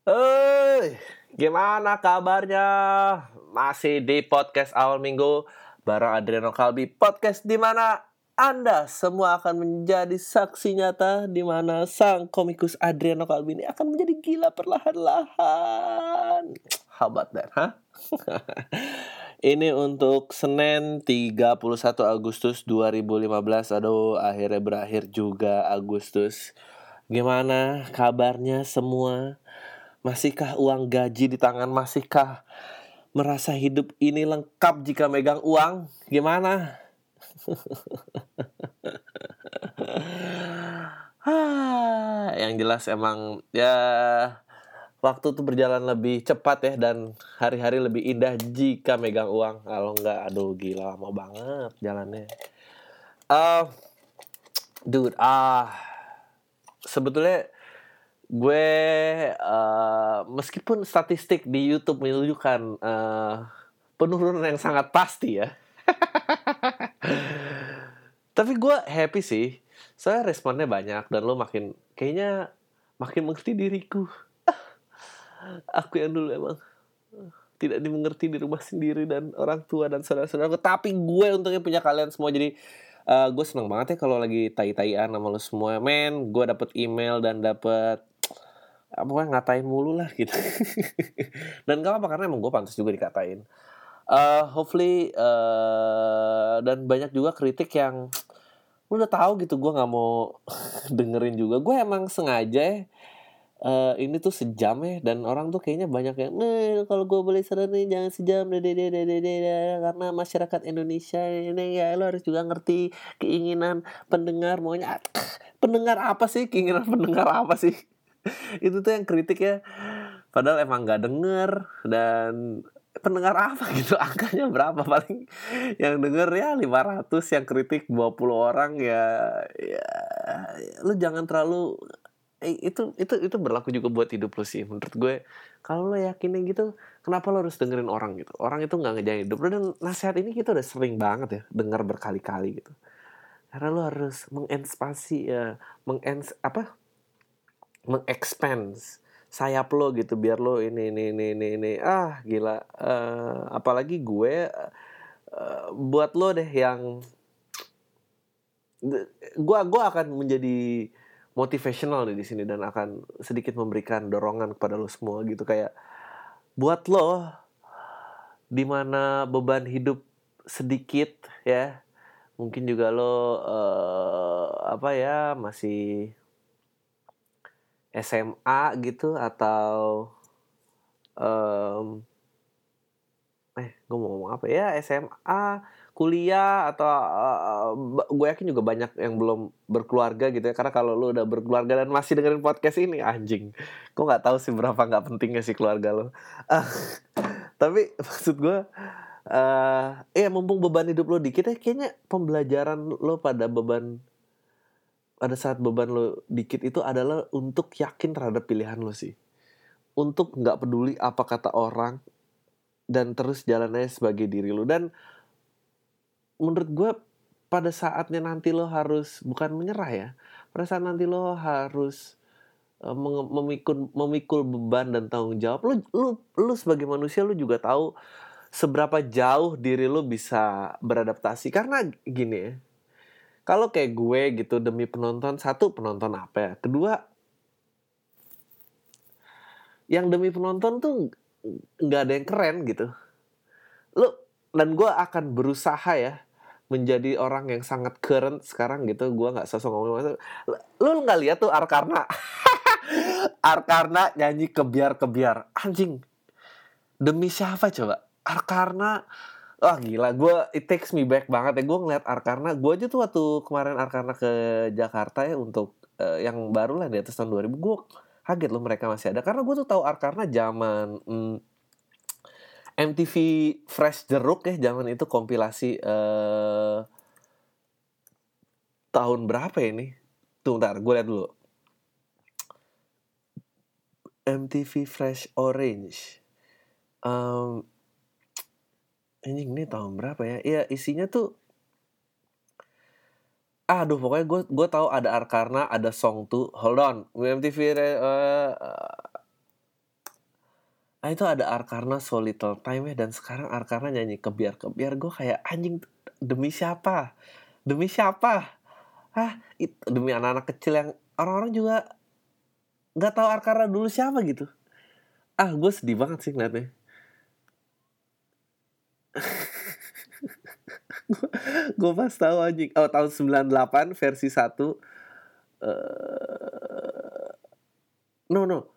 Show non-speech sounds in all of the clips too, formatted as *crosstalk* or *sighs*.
Hei, gimana kabarnya? Masih di podcast awal minggu bareng Adriano Kalbi podcast di mana Anda semua akan menjadi saksi nyata di mana sang komikus Adriano Kalbi ini akan menjadi gila perlahan-lahan. How about that, ini untuk Senin 31 Agustus 2015. Aduh, akhirnya berakhir juga Agustus. Gimana kabarnya semua? Masihkah uang gaji di tangan? Masihkah merasa hidup ini lengkap jika megang uang? Gimana? *laughs* yang jelas emang ya waktu tuh berjalan lebih cepat ya dan hari-hari lebih indah jika megang uang. Kalau nggak, aduh gila lama banget jalannya. Uh, dude, ah sebetulnya gue uh, meskipun statistik di YouTube menunjukkan uh, penurunan yang sangat pasti ya. *laughs* Tapi gue happy sih. Soalnya responnya banyak dan lo makin kayaknya makin mengerti diriku. *laughs* Aku yang dulu emang tidak dimengerti di rumah sendiri dan orang tua dan saudara-saudaraku. Tapi gue untungnya punya kalian semua jadi uh, gue seneng banget ya kalau lagi tai-taian sama lo semua. Men, gue dapet email dan dapet apa ngatain mulu lah gitu. *laughs* Dan gak apa karena emang gue pantas juga dikatain. Uh, hopefully uh, dan banyak juga kritik yang lu udah tahu gitu gue nggak mau *laughs* dengerin juga. Gue emang sengaja ya uh, ini tuh sejam ya dan orang tuh kayaknya banyak yang nih kalau gue boleh nih jangan sejam deh deh deh deh deh karena masyarakat Indonesia ini ya lo harus juga ngerti keinginan pendengar maunya pendengar apa sih? Keinginan pendengar apa sih itu tuh yang kritik ya padahal emang nggak denger dan pendengar apa gitu *laughs* angkanya berapa paling? Yang denger ya 500 yang kritik 20 orang ya ya lu jangan terlalu eh, itu itu itu berlaku juga buat hidup lu sih menurut gue. Kalau lo yakinnya gitu kenapa lo harus dengerin orang gitu? Orang itu nggak ngejalan hidup lo dan nasihat ini kita udah sering banget ya dengar berkali-kali gitu. Karena lo harus menginspirasi ya mengens apa mengexpand sayap lo gitu biar lo ini ini ini ini, ini. ah gila. Uh, apalagi gue uh, buat lo deh yang gue gue akan menjadi motivational di sini dan akan sedikit memberikan dorongan kepada lo semua gitu. Kayak buat lo di mana beban hidup sedikit ya. Mungkin juga lo uh, apa ya masih SMA gitu atau um, eh gue mau ngomong apa ya? SMA kuliah atau uh, gue yakin juga banyak yang belum berkeluarga gitu ya. Karena kalau lu udah berkeluarga dan masih dengerin podcast ini anjing. Gue nggak tahu sih berapa nggak pentingnya sih keluarga lo *laughs* tapi *laughs* maksud gue uh, ya mumpung beban hidup lo dikit ya kayaknya pembelajaran lo pada beban pada saat beban lo dikit itu adalah untuk yakin terhadap pilihan lo sih. Untuk nggak peduli apa kata orang dan terus jalannya sebagai diri lo. Dan menurut gue pada saatnya nanti lo harus bukan menyerah ya. Pada saat nanti lo harus uh, memikul memikul beban dan tanggung jawab. Lo lo lo sebagai manusia lo juga tahu seberapa jauh diri lo bisa beradaptasi karena gini ya kalau kayak gue gitu demi penonton satu penonton apa ya? Kedua yang demi penonton tuh nggak ada yang keren gitu. Lu dan gue akan berusaha ya menjadi orang yang sangat keren sekarang gitu. Gue nggak sosok ngomong lu nggak lihat tuh Arkarna? *laughs* Arkarna nyanyi kebiar kebiar anjing demi siapa coba? Arkarna Wah gila, gue it takes me back banget ya. Gue ngeliat Arkarna, gue aja tuh waktu kemarin Arkarna ke Jakarta ya untuk uh, yang baru lah di atas tahun 2000, gue kaget loh mereka masih ada. Karena gue tuh tahu Arkarna zaman mm, MTV Fresh Jeruk ya, zaman itu kompilasi uh, tahun berapa ya ini? Tuh ntar, gue liat dulu. MTV Fresh Orange. Um, ini ini tahun berapa ya? Iya isinya tuh aduh pokoknya gue gue tahu ada Arkarna ada song tuh hold on MTV uh, ah, itu ada Arkarna So Little Time ya dan sekarang Arkarna nyanyi kebiar kebiar. Gue kayak anjing demi siapa? Demi siapa? Ah itu demi anak-anak kecil yang orang-orang juga nggak tahu Arkarna dulu siapa gitu. Ah gue sedih banget sih ngeliatnya *laughs* gue pas tahu anjing. Oh tahun 98 versi 1 uh, no no.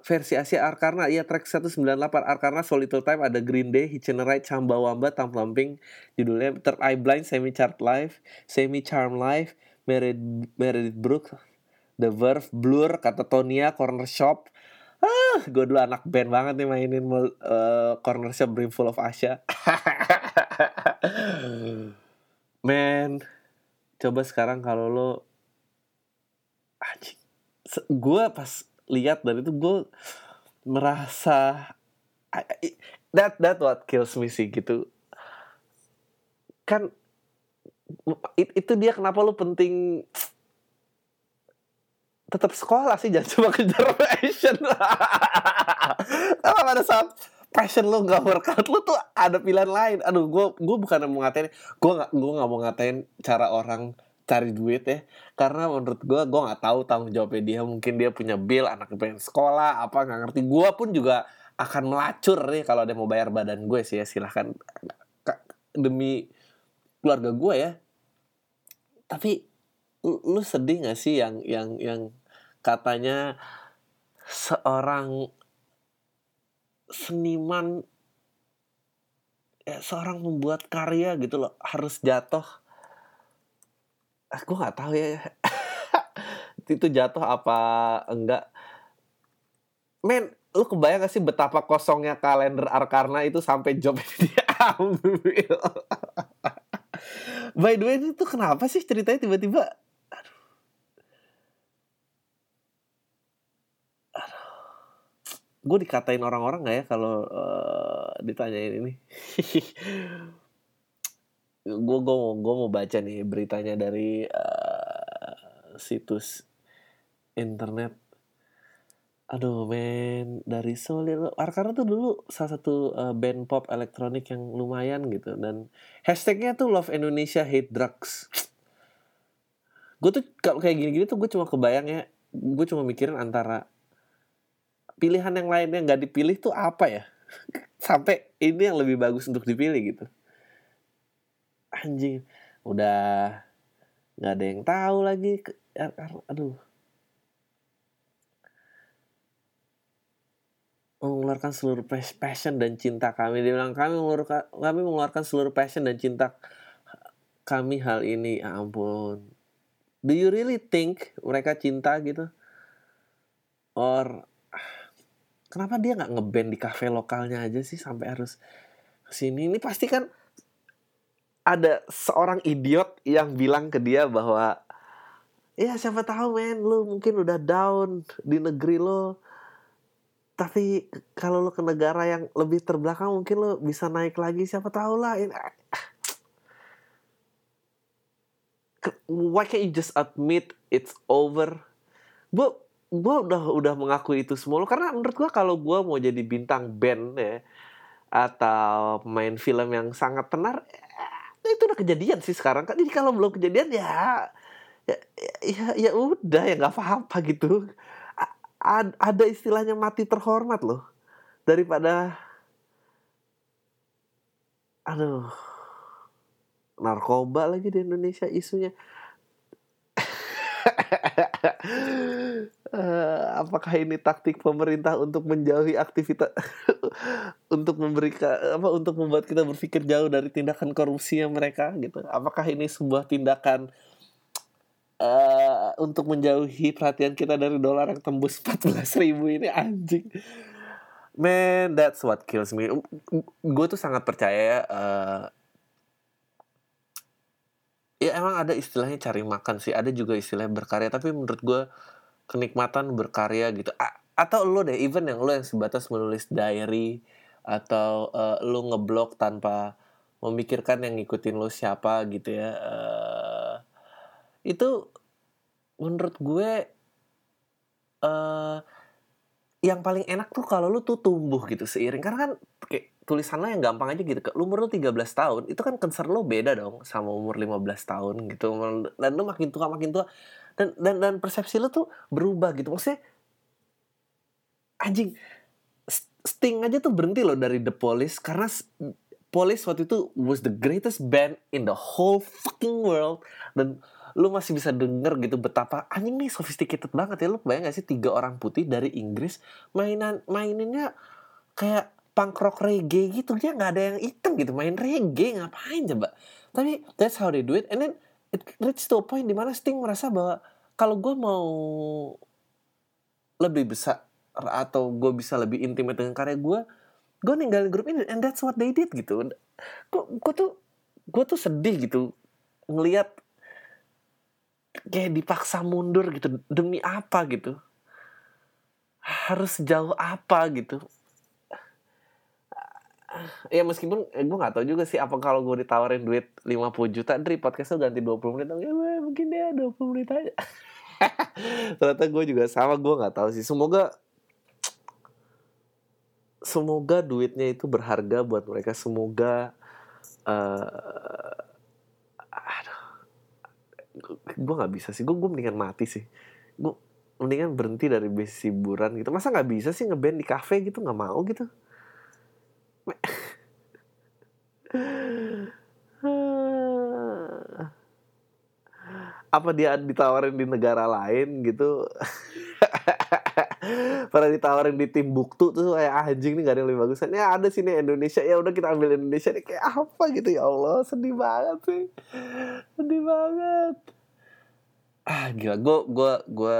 Versi Asia Arkarna. Iya track 198 Arkarna So Little Time ada Green Day Ride Chambawamba Tam Lamping judulnya. Third Eye Blind Semi Chart Live Semi Charm Live Meredith Meredith Brooks The Verve Blur kata Tonia Corner Shop ah gue dulu anak band banget nih mainin uh, Corner Shop Brimful of Asia *laughs* Man, coba sekarang kalau lo anjing. Gue pas lihat dari itu gue merasa that that what kills me sih gitu. Kan it, itu dia kenapa lo penting tetap sekolah sih jangan cuma kejar passion. *laughs* Kalau pada saat passion lo gak workout lo tuh ada pilihan lain. Aduh gue gue bukan mau ngatain gue gak gue gak mau ngatain cara orang cari duit ya. Karena menurut gue gue nggak tahu tanggung jawabnya dia. Mungkin dia punya bill anak pengen sekolah apa nggak ngerti. Gue pun juga akan melacur nih kalau ada mau bayar badan gue sih ya. Silahkan demi keluarga gue ya. Tapi lu sedih gak sih yang yang yang katanya seorang seniman ya, seorang membuat karya gitu loh harus jatuh. Aku ah, nggak tahu ya. *laughs* Itu jatuh apa enggak? Men lu kebayang gak sih betapa kosongnya kalender Arkarna itu sampai job *laughs* ini diambil by the way itu kenapa sih ceritanya tiba-tiba gue dikatain orang-orang gak ya kalau uh, ditanyain ini? *laughs* Gue gue mau gue mau baca nih beritanya dari uh, situs internet. Aduh men dari Solir Arkana tuh dulu salah satu uh, band pop elektronik yang lumayan gitu dan hashtagnya tuh Love Indonesia Hate Drugs. Gue tuh kalau kayak gini-gini tuh gue cuma kebayang ya gue cuma mikirin antara pilihan yang lain yang nggak dipilih tuh apa ya? *laughs* Sampai ini yang lebih bagus untuk dipilih gitu. Anjing udah nggak ada yang tahu lagi aduh. Mengeluarkan seluruh passion dan cinta kami. Dia bilang kami mengeluarkan kami mengeluarkan seluruh passion dan cinta kami hal ini. Ya ampun. Do you really think mereka cinta gitu? Or kenapa dia nggak ngeband di kafe lokalnya aja sih sampai harus ke sini? Ini pasti kan ada seorang idiot yang bilang ke dia bahwa ya siapa tahu men lu mungkin udah down di negeri lo tapi kalau lo ke negara yang lebih terbelakang mungkin lo bisa naik lagi. Siapa tahu lah why can't you just admit it's over? Gue gue udah udah mengakui itu semua karena menurut gue kalau gue mau jadi bintang band ya atau main film yang sangat tenar ya, itu udah kejadian sih sekarang. Kan jadi kalau belum kejadian ya ya ya, ya udah ya nggak apa-apa gitu. A ada istilahnya mati terhormat loh daripada aduh narkoba lagi di Indonesia isunya uh, *laughs* apakah ini taktik pemerintah untuk menjauhi aktivitas *laughs* untuk memberikan apa untuk membuat kita berpikir jauh dari tindakan korupsi yang mereka gitu? Apakah ini sebuah tindakan uh, untuk menjauhi perhatian kita dari dolar yang tembus 14 ribu ini? Anjing. Man that's what kills me. Gue tuh sangat percaya uh, ya emang ada istilahnya cari makan sih. Ada juga istilahnya berkarya tapi menurut gue kenikmatan berkarya gitu. A atau lo deh even yang lo yang sebatas menulis diary atau uh, lo ngeblok tanpa memikirkan yang ngikutin lo siapa gitu ya uh, itu menurut gue uh, yang paling enak tuh kalau lu tuh tumbuh gitu seiring. Karena kan kayak tulisan lo yang gampang aja gitu lu umur lu 13 tahun itu kan concern lo beda dong sama umur 15 tahun gitu. Dan lu makin tua makin tua. Dan dan dan persepsi lu tuh berubah gitu. Maksudnya anjing Sting aja tuh berhenti loh dari The Police. Karena Police waktu itu was the greatest band in the whole fucking world. Dan lu masih bisa denger gitu betapa anjing nih sophisticated banget ya. Lu bayang gak sih tiga orang putih dari Inggris mainan maininnya kayak punk rock reggae gitu dia nggak ada yang hitam gitu main reggae ngapain coba? Tapi that's how they do it and then it reach to a point di mana Sting merasa bahwa kalau gue mau lebih besar atau gue bisa lebih intimate dengan karya gue gue ninggalin grup ini and that's what they did gitu. Gue gue tuh gue tuh sedih gitu ngelihat kayak dipaksa mundur gitu demi apa gitu? Harus jauh apa gitu ya meskipun eh, gue nggak tahu juga sih apa kalau gue ditawarin duit 50 juta dari podcastnya ganti 20 menit ya mungkin dia 20 menit aja. *laughs* Ternyata gue juga sama gue nggak tahu sih. Semoga semoga duitnya itu berharga buat mereka. Semoga uh, gue nggak bisa sih. Gue mendingan mati sih. Gue mendingan berhenti dari bisnis hiburan gitu. Masa nggak bisa sih ngeband di kafe gitu? Nggak mau gitu *laughs* apa dia ditawarin di negara lain gitu? *laughs* Pernah ditawarin di tim buktu tuh kayak anjing nih gak ada yang lebih bagusan ya ada sini Indonesia. Ya udah kita ambil Indonesia. Nih kayak apa gitu? Ya Allah sedih banget sih. Sedih banget. Ah gila. Gue gue gue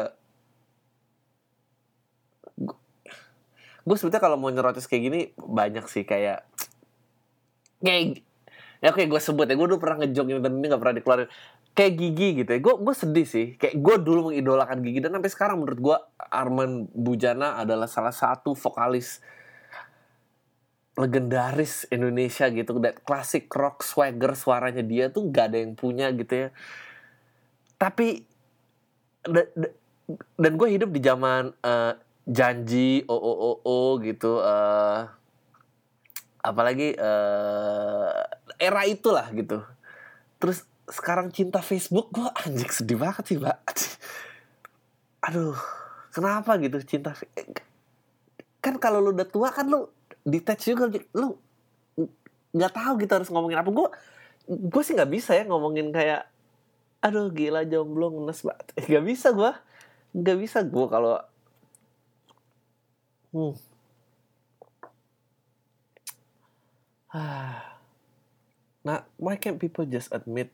gue sebetulnya kalau mau nyerocos kayak gini banyak sih kayak kayak ya oke gue sebut ya gue dulu pernah ngejok ini dan ini gak pernah dikeluarin. Kayak Gigi gitu ya. Gue sedih sih. Kayak gue dulu mengidolakan Gigi dan sampai sekarang menurut gue Arman Bujana adalah salah satu vokalis legendaris Indonesia gitu. Dan klasik rock swagger suaranya dia tuh gak ada yang punya gitu ya. Tapi dan gue hidup di zaman uh, janji o o o o gitu uh, apalagi uh, era itulah gitu. Terus sekarang cinta Facebook gue *laughs* anjing sedih banget sih mbak. *laughs* Aduh kenapa gitu cinta kan kalau lu udah tua kan lu detach juga lu nggak tahu gitu harus ngomongin apa. Gue gue sih nggak bisa ya ngomongin kayak aduh gila jomblo ngenes banget *laughs* nggak bisa gue nggak bisa gue kalau hmm. *sighs* nah why can't people just admit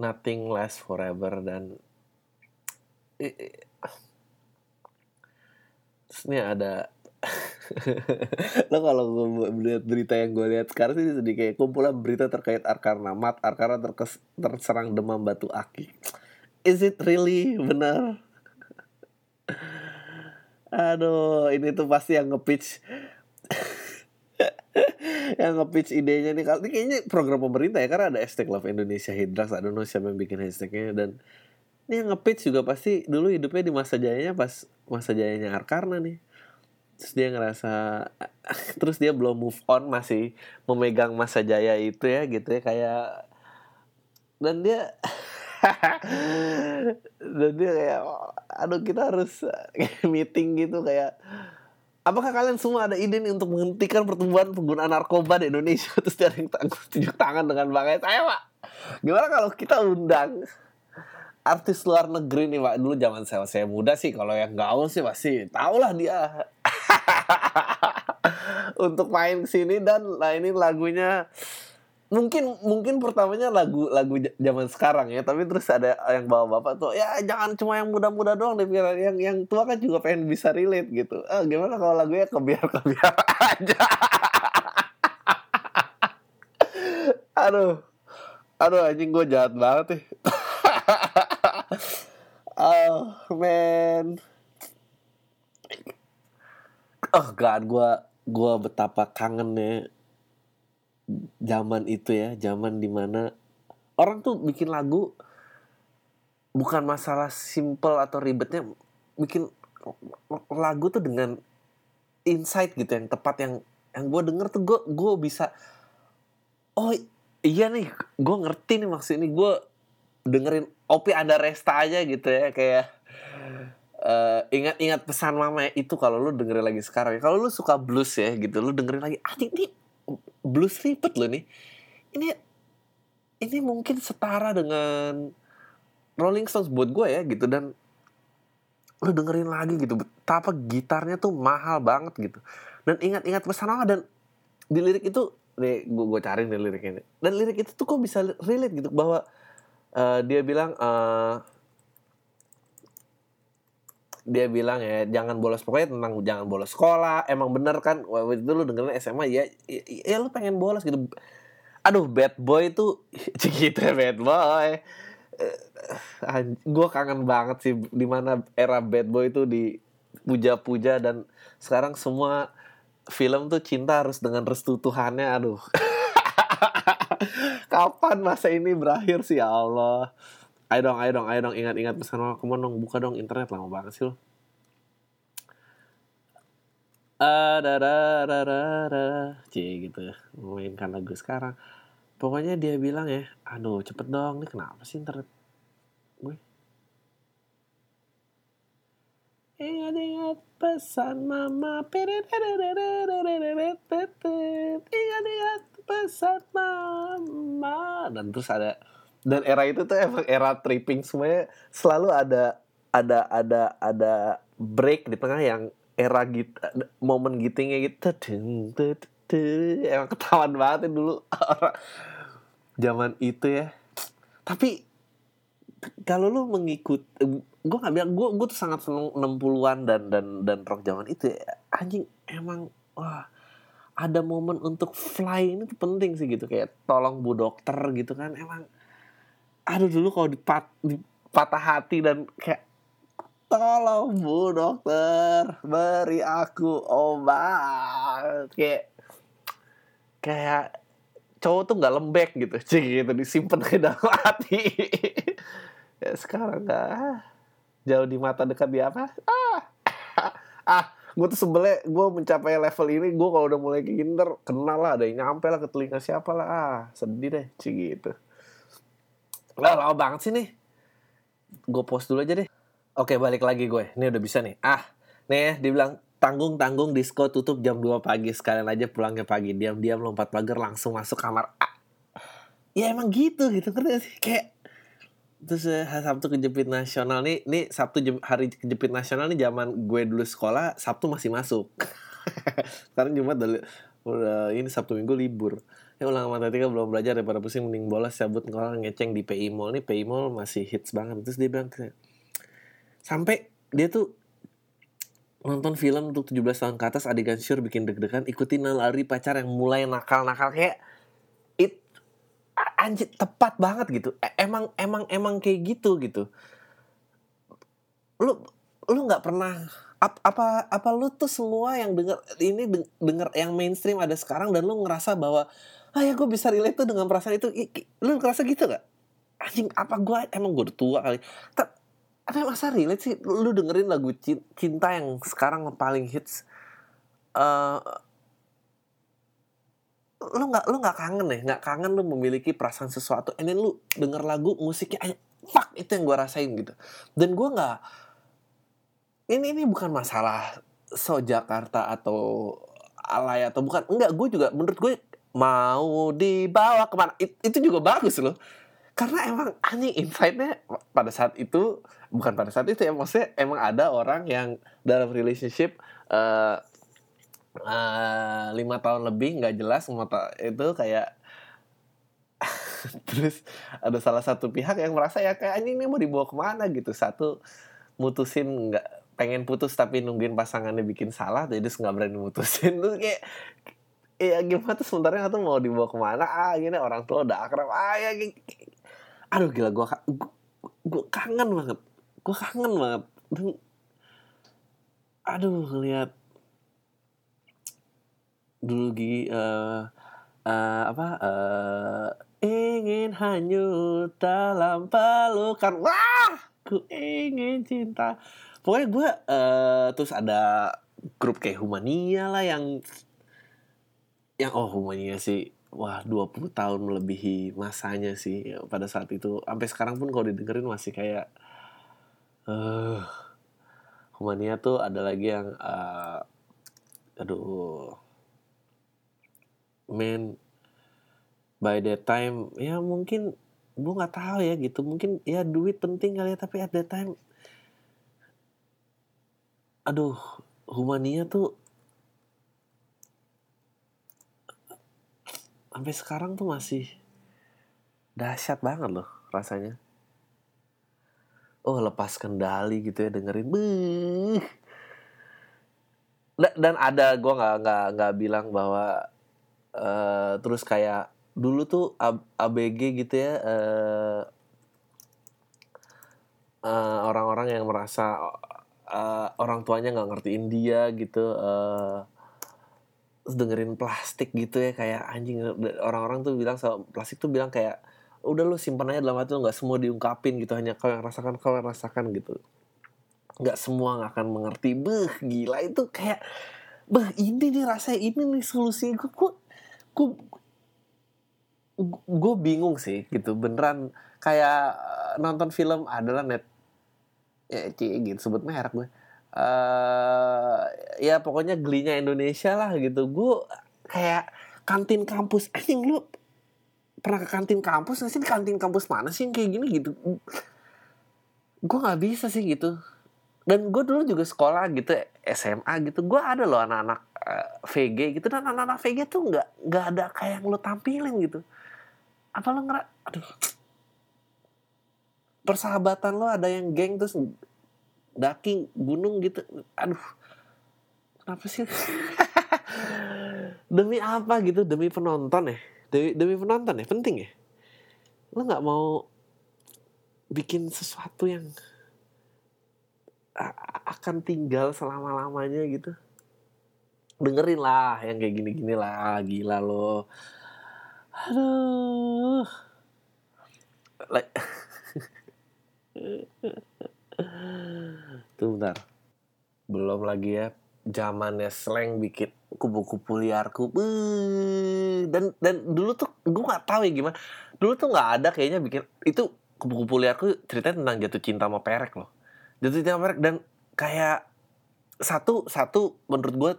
nothing lasts forever dan ini ada *laughs* lo kalau gue melihat berita yang gue lihat sekarang sih sedih kayak kumpulan berita terkait Arkarna mat Arkarna terkes, terserang demam batu aki is it really benar *laughs* aduh ini tuh pasti yang nge-pitch. *laughs* Yang nge-pitch idenya nih. Kalau kayaknya program pemerintah ya karena ada hashtag Love Indonesia Hidrax I don't know siapa yang bikin hashtagnya. Dan ini yang nge-pitch juga pasti dulu hidupnya di masa jayanya pas masa jayanya Arkarna nih. Terus dia ngerasa *laughs* terus dia belum move on masih memegang masa jaya itu ya gitu ya. Kayak dan dia *laughs* dan dia kayak aduh kita harus *laughs* meeting gitu kayak Apakah kalian semua ada ide nih untuk menghentikan pertumbuhan penggunaan narkoba di Indonesia? *laughs* Terus dia tunjuk tangan dengan bangga saya pak. Gimana kalau kita undang artis luar negeri nih pak? Dulu zaman saya saya muda sih, kalau yang gaul sih pasti tau lah dia. *laughs* untuk main sini dan nah ini lagunya mungkin mungkin pertamanya lagu lagu zaman sekarang ya tapi terus ada yang bawa bapak tuh ya jangan cuma yang muda-muda doang deh biar yang yang tua kan juga pengen bisa relate gitu. Ah gimana kalau lagunya kebiar kebiar *laughs* aja? Aduh. Aduh anjing gue jahat banget nih. *laughs* Oh man oh god gue gue betapa kangen nih zaman itu ya zaman di mana orang tuh bikin lagu bukan masalah simple atau ribetnya bikin lagu tuh dengan insight gitu yang tepat yang yang gue denger tuh gue gue bisa oh iya nih gue ngerti nih maksud ini gue dengerin opi ada resta aja gitu ya kayak uh, ingat-ingat pesan mama ya, itu kalau lu dengerin lagi sekarang ya. kalau lu suka blues ya gitu lu dengerin lagi ah ini blues ribet lo nih. Ini ini mungkin setara dengan Rolling Stones buat gue ya gitu. Dan lu dengerin lagi gitu betapa gitarnya tuh mahal banget gitu. Dan ingat-ingat pesan mama dan di lirik itu nih gue gue cari nih lirik ini dan lirik itu tuh kok bisa relate gitu bahwa uh, dia bilang uh, dia bilang ya jangan bolos. Pokoknya tentang jangan bolos sekolah emang bener kan? Waktu itu lu dengerin SMA ya, ya ya lu pengen bolos gitu. Aduh bad boy itu *laughs* gitu ya bad boy. Uh, gue kangen banget sih di mana era bad boy itu di puja-puja dan sekarang semua film tuh cinta harus dengan restu Tuhannya aduh. *laughs* Kapan masa ini berakhir sih ya Allah ayo dong ayo dong ayo dong ingat-ingat. Pesan kamu dong buka dong internet lama banget sih lo. Ada ada ada ada cie gitu. Ya mainkan lagu sekarang. Pokoknya dia bilang ya aduh cepet dong nih kenapa sih internet gue? Ingat-ingat pesan mama. Ingat-ingat pesan mama. Dan terus ada Dan era itu tuh emang era tripping semuanya. Selalu ada Ada ada ada break di tengah yang era git momen gitingnya gitu. Emang ketahuan banget ya dulu. Orang zaman itu ya. Tapi kalau lu mengikut gue gak bilang gue gue tuh sangat seneng 60-an dan dan dan rock zaman itu ya. anjing emang wah ada momen untuk fly ini tuh penting sih gitu. Kayak tolong bu dokter gitu kan. Emang aduh dulu kalau dipat, dipatah hati dan kayak tolong bu dokter beri aku obat. Kayak kayak cowok tuh nggak lembek gitu *laughs* cik gitu disimpan ke dalam *laughs* hati. Ya sekarang nggak. Jauh di mata dekat di apa? Ah *laughs* ah gue tuh sebelnya gue mencapai level ini gue kalau udah mulai kinder kenal lah ada yang nyampe lah ke telinga siapa lah. Ah sedih deh cik gitu lah lama banget sih nih gue post dulu aja deh Oke balik lagi gue. Ini udah bisa nih. Ah, nih ya, dibilang tanggung-tanggung disco tutup jam 2 pagi. Sekalian aja pulangnya pagi. Diam-diam lompat pagar langsung masuk kamar. Ah. Ya emang gitu gitu. Ngerti sih? Kayak terus uh, Sabtu kejepit nasional nih nih Sabtu hari kejepit nasional nih zaman gue dulu sekolah Sabtu masih masuk *laughs* sekarang Jumat udah, udah ini Sabtu Minggu libur ya ulang matematika belum belajar daripada pusing mending bola cabut kalau ngeceng di PI Mall. Nih PI Mall masih hits banget. Terus dia bilang sampai dia tuh nonton film untuk 17 tahun ke atas adegan sure bikin deg-degan ikutin lari pacar yang mulai nakal-nakal kayak it anjir tepat banget gitu. E, emang emang emang kayak gitu gitu. Lu lu nggak pernah ap, apa apa lu tuh semua yang denger ini denger yang mainstream ada sekarang dan lu ngerasa bahwa ah ya gue bisa relate tuh dengan perasaan itu. Lu ngerasa gitu gak anjing apa gue emang gue udah tua kali. Apa masa relate sih? Lu dengerin lagu cinta yang sekarang paling hits. Uh, lu nggak lu nggak kangen ya nggak kangen lu memiliki perasaan sesuatu. And then lu denger lagu musiknya fuck itu yang gue rasain gitu. Dan gue nggak ini ini bukan masalah so Jakarta atau alay atau bukan. Enggak gue juga menurut gue mau dibawa ke mana? It, itu juga bagus loh. Karena emang anjing insightnya pada saat itu bukan pada saat itu ya maksudnya emang ada orang yang dalam relationship uh, uh, lima tahun lebih nggak jelas itu kayak *laughs* terus ada salah satu pihak yang merasa ya kayak anjing ini mau dibawa ke mana? gitu. Satu mutusin nggak pengen putus tapi nungguin pasangannya bikin salah jadi nggak berani mutusin. *laughs* Tuh kayak ya gimana tuh sementara tuh mau dibawa ke mana? Ah gini orang tua udah akrab. Ah ya aduh gila gue gue kangen banget. Gue kangen banget. Dan aduh ngeliat dulu gigi uh, uh, apa uh, ingin hanyut dalam pelukan. Wah ku ingin cinta. Pokoknya gue eh terus ada grup kayak Humania lah yang yang oh Humania sih wah 20 tahun melebihi masanya sih ya, pada saat itu. Sampai sekarang pun kalau didengerin masih kayak eh Humania tuh ada lagi yang eh, aduh man by that time ya mungkin gue nggak tahu ya gitu. Mungkin ya duit penting kali ya tapi at that time aduh Humania tuh sampai sekarang tuh masih dahsyat banget loh rasanya oh lepas kendali gitu ya dengerin Beuh. Da- dan ada gue nggak nggak nggak bilang bahwa eh, terus kayak dulu tuh ABG gitu ya eh, eh, orang-orang yang merasa eh, orang tuanya nggak ngertiin dia gitu terus dengerin plastik gitu ya kayak anjing orang-orang tuh bilang sama plastik tuh bilang kayak udah lu simpan aja dalam hati lu nggak semua diungkapin gitu hanya kau yang rasakan kau yang rasakan gitu. Nggak semua nggak akan mengerti. Beh gila itu kayak beh ini nih rasanya ini nih solusinya gue gue gue gue bingung sih gitu. Beneran kayak eh, nonton film adalah net ya cie gitu sebut merek gue eh ya pokoknya gelinya Indonesia lah gitu. Gue kayak kantin kampus. Anjing lu pernah ke kantin kampus nggak sih? Kantin kampus mana sih yang kayak gini gitu? Gue nggak bisa sih gitu. Dan gue dulu juga sekolah gitu SMA gitu. Gue ada loh anak-anak eh, VG gitu. Dan anak-anak VG tuh nggak nggak ada kayak yang lo tampilin gitu. Apa lo ngera aduh. Persahabatan lo ada yang geng terus daki gunung gitu. Aduh. Kenapa sih? *laughs* Demi apa gitu? Demi penonton ya? Demi demi penonton ya? Penting ya? Lo nggak mau bikin sesuatu yang akan tinggal selama lamanya gitu? Dengerin lah yang kayak gini gini lah. Gila lo. Aduh. Like *laughs* tuh bentar belum lagi ya zamannya slang bikin kupu-kupu liarku. Beuh. dan dan dulu tuh gue nggak tahu ya gimana. Dulu tuh nggak ada kayaknya bikin itu kupu-kupu liarku ceritanya tentang jatuh cinta sama perek loh. Jatuh cinta sama perek dan kayak satu satu menurut gue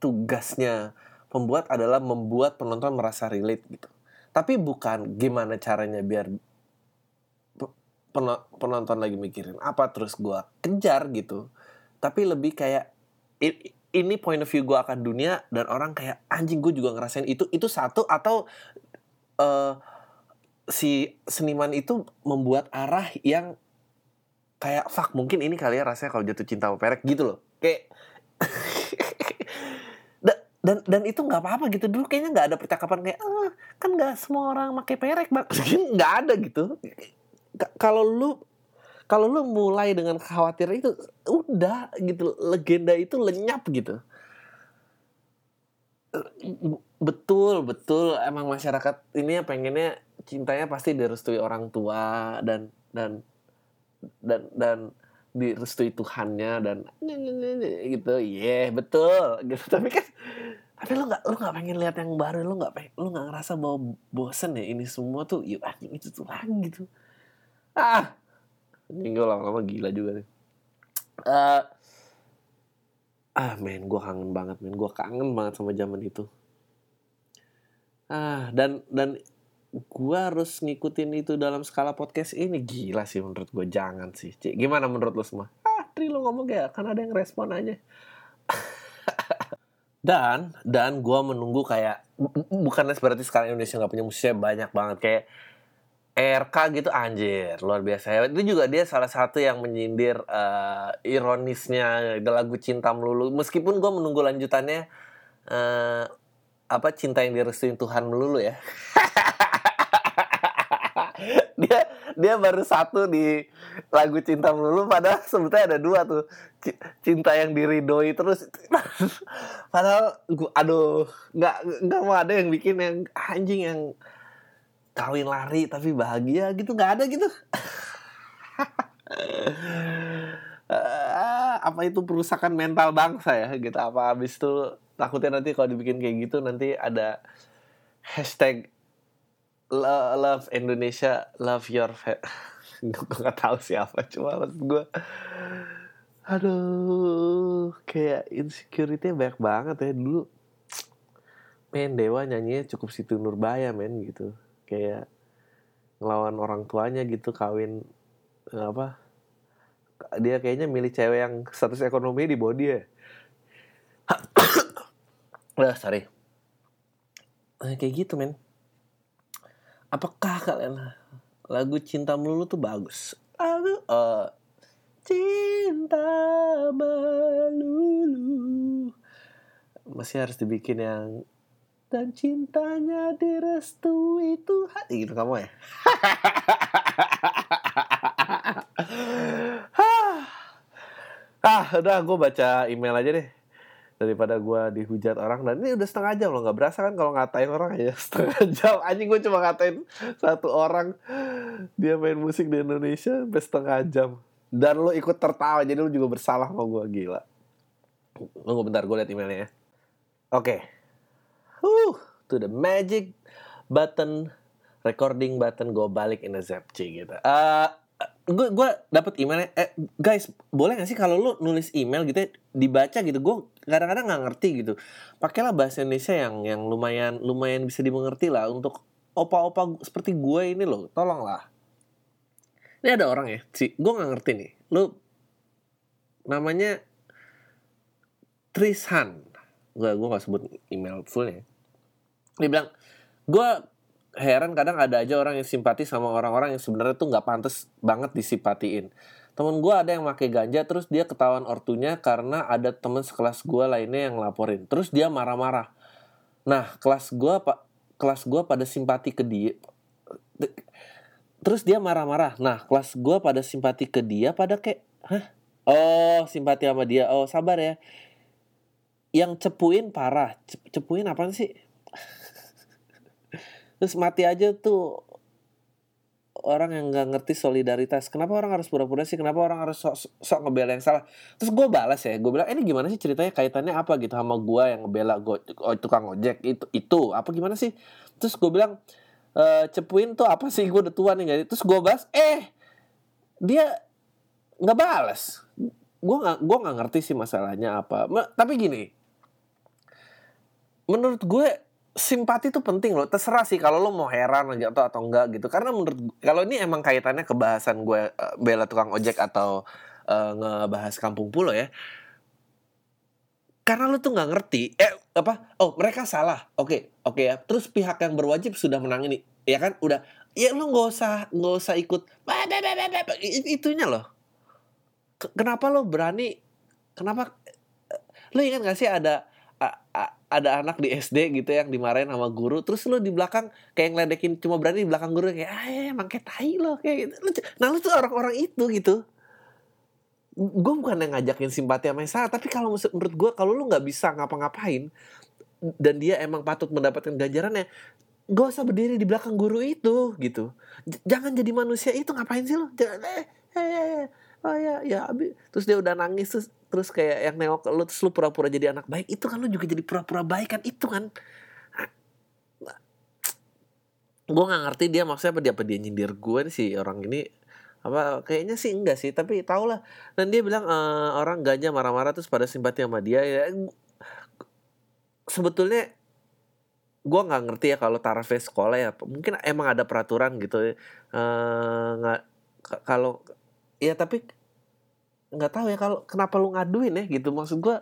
tugasnya pembuat adalah membuat penonton merasa relate gitu. Tapi bukan gimana caranya biar penonton lagi mikirin apa terus gue kejar gitu. Tapi lebih kayak ini point of view gue akan dunia dan orang kayak anjing gue juga ngerasain itu itu satu atau eh, si seniman itu membuat arah yang kayak fuck mungkin ini kali ya rasanya kalau jatuh cinta perek gitu loh. Kayak *laughs* Da- dan dan itu nggak apa-apa gitu. Dulu kayaknya nggak ada percakapan kayak ah kan nggak semua orang pakai perek bang. *laughs* Nggak ada gitu kalau lu kalau lu mulai dengan khawatir itu udah gitu legenda itu lenyap gitu. Betul betul. Emang masyarakat ini ya pengennya cintanya pasti direstui orang tua dan dan dan dan direstui Tuhannya dan gitu. Iya betul. *laughs* Gitu. Tapi kan tapi lu nggak lu nggak pengen lihat yang baru lu nggak pengen lu nggak ngerasa bahwa bosen ya ini semua tuh yuk anjing itu tuh lagi gitu ah. Ini gue lama-lama gila juga nih. Eh, ah men gue kangen banget men. Gue kangen banget sama zaman itu. Ah dan dan gue harus ngikutin itu dalam skala podcast ini. Gila sih menurut gue jangan sih. Cik, gimana menurut lo semua? Ah Tri lo ngomong kayak kan ada yang respon aja. *laughs* Dan dan gue menunggu kayak bu- bu- bukannya berarti sekarang Indonesia nggak punya musiknya banyak banget. Kayak RK gitu anjir luar biasa. Itu juga dia salah satu yang menyindir eh, ironisnya lagu cinta melulu. Meskipun gue menunggu lanjutannya eh, apa cinta yang direstuin Tuhan melulu ya. *laughs* Dia dia baru satu di lagu cinta melulu padahal sebetulnya ada dua tuh. Cinta yang diridoi terus. *laughs* Padahal gua aduh nggak nggak mau ada yang bikin yang anjing yang kawin lari tapi bahagia gitu nggak ada gitu. *laughs* Apa itu perusakan mental bangsa ya gitu. Apa habis itu takutnya nanti kalau dibikin kayak gitu nanti ada hashtag lo- love Indonesia love your fa- *laughs* gue gak tahu siapa cuma maksud gue aduh kayak insecurity banyak banget ya. Dulu men dewa nyanyinya cukup situ Nurbaya men gitu kayak ngelawan orang tuanya gitu kawin eh, apa dia kayaknya milih cewek yang status ekonomi di bawah dia Udah, sorry. Eh, kayak gitu, men. Apakah kalian lagu Cinta Melulu tuh bagus? Aduh, eh, Cinta Melulu. Masih harus dibikin yang dan cintanya direstui Tuhan. Gitu kamu ya? *laughs* ah, udah gue baca email aja deh. Daripada gue dihujat orang. Dan ini udah setengah jam loh nggak berasa kan kalau ngatain orang aja *laughs* setengah jam. Anjing gue cuma ngatain satu orang. Dia main musik di Indonesia sampai setengah jam. Dan lo ikut tertawa jadi lo juga bersalah sama gue gila. Tunggu bentar gue liat emailnya ya. Oke huh to the magic button recording button gue balik in a zapci gitu. Eh, gue gue dapet emailnya. Eh guys boleh gak sih kalau lu nulis email gitu ya, dibaca gitu? Gue kadang-kadang nggak ngerti gitu. Pakailah bahasa Indonesia yang yang lumayan lumayan bisa dimengerti lah untuk opa-opa seperti gue ini loh. Tolonglah. Ini ada orang ya si gue nggak ngerti nih. Lu namanya Trishan. Gue gue nggak sebut email fullnya dia bilang gue heran kadang ada aja orang yang simpati sama orang-orang yang sebenarnya tuh nggak pantas banget disimpatiin. Temen gue ada yang pakai ganja terus dia ketahuan ortunya karena ada temen sekelas gue lainnya yang laporin. Terus dia marah-marah. Nah kelas gue pak kelas gue pada simpati ke dia. Terus dia marah-marah. Nah kelas gue pada simpati ke dia pada kayak, hah? Oh simpati sama dia. Oh sabar ya. Yang cepuin parah. Cep- Cepuin apaan sih? Terus mati aja tuh orang yang nggak ngerti solidaritas. Kenapa orang harus pura-pura sih? Kenapa orang harus sok, sok ngebela yang salah? Terus gue balas ya gue bilang "Eh, ini gimana sih ceritanya? Kaitannya apa gitu sama gue yang ngebela go, oh, tukang ojek itu itu? Apa gimana sih? Terus gue bilang e, cepuin tuh apa sih? Gue udah tua nih nggak terus gue balas eh dia nggak balas. Gue nggak gue nggak ngerti sih masalahnya apa. Tapi gini menurut gue simpati itu penting loh. Terserah sih kalau lo mau heran aja atau atau enggak gitu. Karena menurut kalau ini emang kaitannya ke bahasan gue eh, bela tukang ojek atau eh, ngebahas kampung pulau ya. Karena lo tuh nggak ngerti eh apa oh mereka salah. Oke oke ya. Terus pihak yang berwajib sudah menang ini ya kan? Udah ya lo nggak usah nggak usah ikut. Itunya loh. Ke- kenapa lo berani kenapa lo ingat gak sih ada ada anak di SD gitu yang dimarahin sama guru terus lu di belakang kayak ngeledekin cuma berani di belakang guru kayak ah ya, emang kayak tai lo kayak gitu. Nah lu tuh orang-orang itu gitu. Gue bukan yang ngajakin simpati sama yang salah tapi kalau menurut- gue kalau lu nggak bisa ngapa-ngapain dan dia emang patut mendapatkan ganjarannya gak usah berdiri di belakang guru itu gitu. J- jangan jadi manusia itu ngapain sih lo jangan eh, eh, eh, oh ya ya abi terus dia udah nangis terus terus kayak yang nengok lu terus lu pura-pura jadi anak baik itu kan lu juga jadi pura-pura baik kan itu kan. Gue nggak ngerti dia maksudnya apa dia apa dia nyindir gue nih si orang ini. Apa kayaknya sih enggak sih tapi tau lah. Dan dia bilang eh, orang ganja marah-marah terus pada simpati sama dia ya. Sebetulnya gue nggak ngerti ya kalau tarafnya sekolah ya mungkin emang ada peraturan gitu. Eh, nggak k- kalau ya tapi nggak tahu ya kalau kenapa lu ngaduin ya gitu. Maksud gue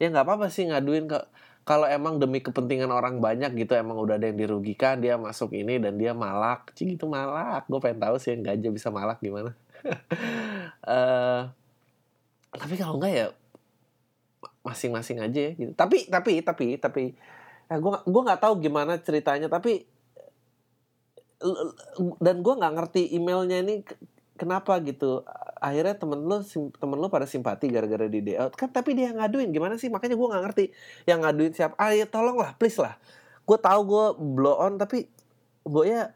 ya nggak apa-apa sih ngaduin ke kalau emang demi kepentingan orang banyak gitu emang udah ada yang dirugikan dia masuk ini dan dia malak. Cing itu malak. Gue pengen tahu sih yang gajah bisa malak gimana. *laughs* Eh tapi kalau enggak ya masing-masing aja ya gitu. Tapi tapi tapi tapi ya gue gue nggak tahu gimana ceritanya tapi dan gue nggak ngerti emailnya ini kenapa gitu? Akhirnya temen sim- temen lo pada simpati gara-gara di DL kan tapi dia ngaduin. Gimana sih? Makanya gue nggak ngerti. Yang ngaduin siapa? Ah ya tolong lah please lah. Gue tahu gue blow on tapi gue ya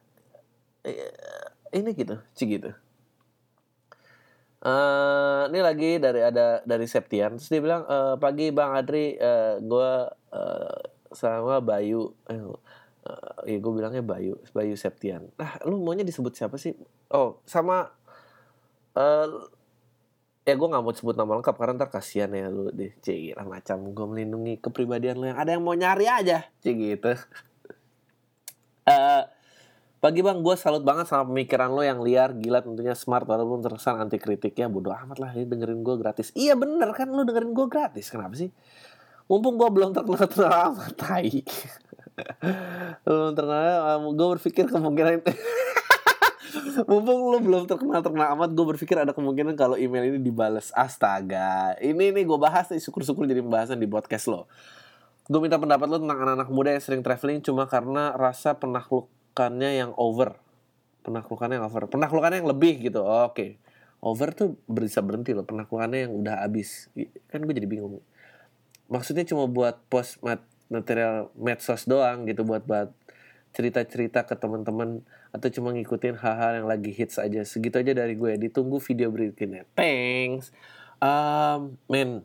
eh, ini gitu sih gitu. Eh, ini lagi dari ada dari Septian. Terus dia bilang, eh, pagi Bang Adri, eh, gue eh, sama Bayu. Eh, eh, ya gue bilangnya Bayu, Bayu Septian. Nah, lu maunya disebut siapa sih? Oh, sama eh ya gue nggak mau sebut nama lengkap karena ntar kasihan ya lu deh cik lah macam gue melindungi kepribadian lu yang ada yang mau nyari aja cik gitu. *laughs* Eh pagi bang. Gue salut banget sama pemikiran lo yang liar gila tentunya smart walaupun terkesan anti kritik ya bodoh amat lah ini dengerin gue gratis. Iya bener kan lu dengerin gue gratis? Kenapa sih? Mumpung gue belum terkenal *laughs* terkenal amat tai. *laughs* Belum terkenal gue berpikir kemungkinan Mumpung lu belum terkenal terkenal amat, gue berpikir ada kemungkinan kalau email ini dibales. Astaga, ini nih gue bahas nih syukur-syukur jadi pembahasan di podcast lo. Gue minta pendapat lo tentang anak-anak muda yang sering traveling cuma karena rasa penaklukannya yang over. Penaklukannya yang over. Penaklukannya yang lebih gitu. Oke. Over tuh bisa berhenti loh. Penaklukannya yang udah habis. Kan gue jadi bingung. Maksudnya cuma buat post mat- material medsos doang gitu buat buat cerita-cerita ke teman-teman atau cuma ngikutin hal-hal yang lagi hits aja. Segitu aja dari gue ditunggu video berikutnya. Thanks. Um, men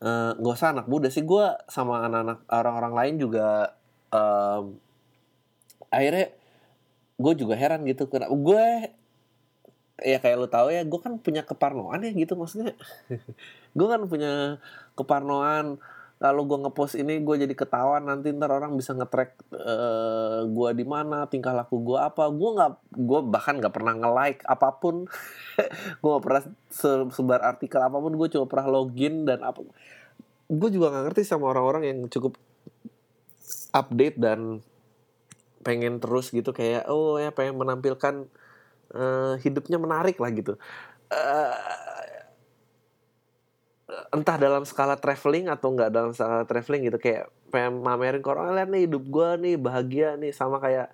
eh, nggak usah anak muda sih. Gue sama anak-anak orang-orang lain juga um, akhirnya gue juga heran gitu. Kenapa? Gue ya kayak lu tahu ya gue kan punya keparnoan ya gitu maksudnya. *laughs* Gue kan punya keparnoan kalau gue ngepost ini gue jadi ketahuan nanti ntar orang bisa nge-track eh, gue di mana tingkah laku gue apa. Gue nggak gue bahkan nggak pernah nge-like apa pun. *laughs* Gue nggak pernah se- sebar artikel apa pun gue cuma pernah login dan apa. Gue juga nggak ngerti sama orang-orang yang cukup update dan pengen terus gitu kayak oh ya pengen menampilkan eh, hidupnya menarik lah gitu. Eh, entah dalam skala traveling atau nggak dalam skala traveling gitu kayak pengen mamerin ke orang lihat nih hidup gue nih bahagia nih sama kayak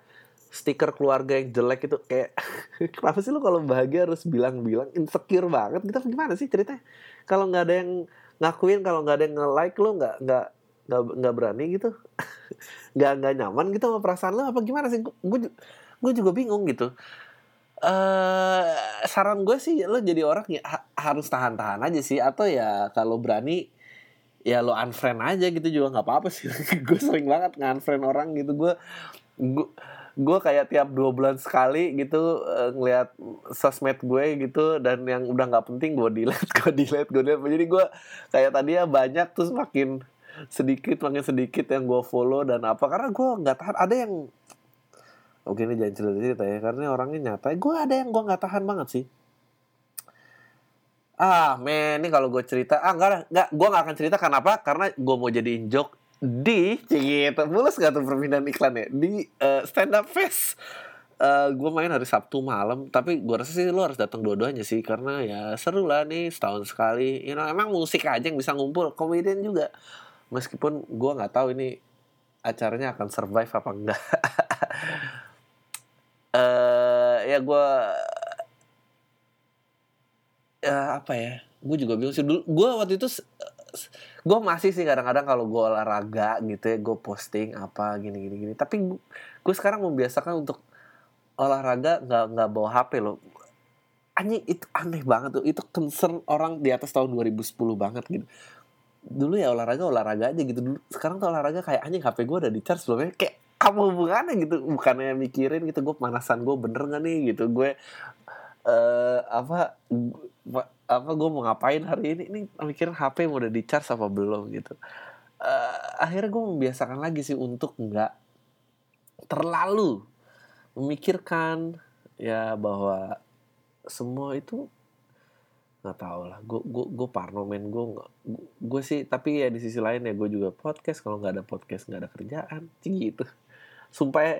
stiker keluarga yang jelek itu kayak *laughs* kenapa sih lu kalau bahagia harus bilang-bilang insecure banget gitu gimana sih ceritanya? Kalau nggak ada yang ngakuin kalau nggak ada yang nge-like lu nggak nggak nggak berani gitu. *laughs* Nggak nggak nyaman gitu sama perasaan lu apa gimana sih? Gue gue juga bingung gitu eh saran gue sih lo jadi orang ya ha- harus tahan-tahan aja sih. Atau ya kalau berani ya lo unfriend aja gitu juga nggak apa-apa sih. *laughs* Gue sering banget nge-unfriend orang gitu. Gue gue kayak tiap dua bulan sekali gitu eh, ngelihat sosmed gue gitu. Dan yang udah nggak penting gue delete *laughs* gue delete gue delete. Jadi gue kayak tadi ya banyak terus makin sedikit makin sedikit yang gue follow dan apa. Karena gue nggak tahan. Ada yang Oke ini jangan cerita cerita ya karena orangnya nyata. Gue ada yang gue nggak tahan banget sih. Ah men ini kalau gue cerita ah enggak enggak gue nggak akan cerita kenapa karena gue mau jadiin joke di gitu mulus gak tuh perpindahan iklan ya? Di eh, stand up fest. Eh gue main hari Sabtu malam tapi gue rasa sih lo harus datang dua-duanya sih karena ya seru lah nih setahun sekali. You know emang musik aja yang bisa ngumpul komedian juga. Meskipun gue nggak tahu ini acaranya akan survive apa enggak *laughs* eh ya gue ya apa ya gue juga bingung sih. Dulu gue waktu itu gue masih sih kadang-kadang kalau gue olahraga gitu ya gue posting apa gini gini gini tapi gue sekarang membiasakan untuk olahraga nggak nggak bawa HP loh. Anjing itu aneh banget tuh. Itu concern orang di atas tahun 2010 banget gitu. Dulu ya olahraga olahraga aja gitu. Dulu sekarang tuh olahraga kayak anjing HP gue udah di charge belum ya? Kayak apa hubungannya gitu? Bukannya mikirin gitu gue pemanasan gue bener gak nih? Gitu. Gue eh apa gu- apa gue mau ngapain hari ini? Ini mikirin HP mau udah di charge apa belum? Gitu. Eh, akhirnya gue membiasakan lagi sih untuk nggak terlalu memikirkan ya bahwa semua itu nggak tahu lah. Gue gue gue parno men. Gue gue sih tapi ya di sisi lain ya gue juga podcast. Kalau nggak ada podcast nggak ada kerjaan. Gitu sumpah ya,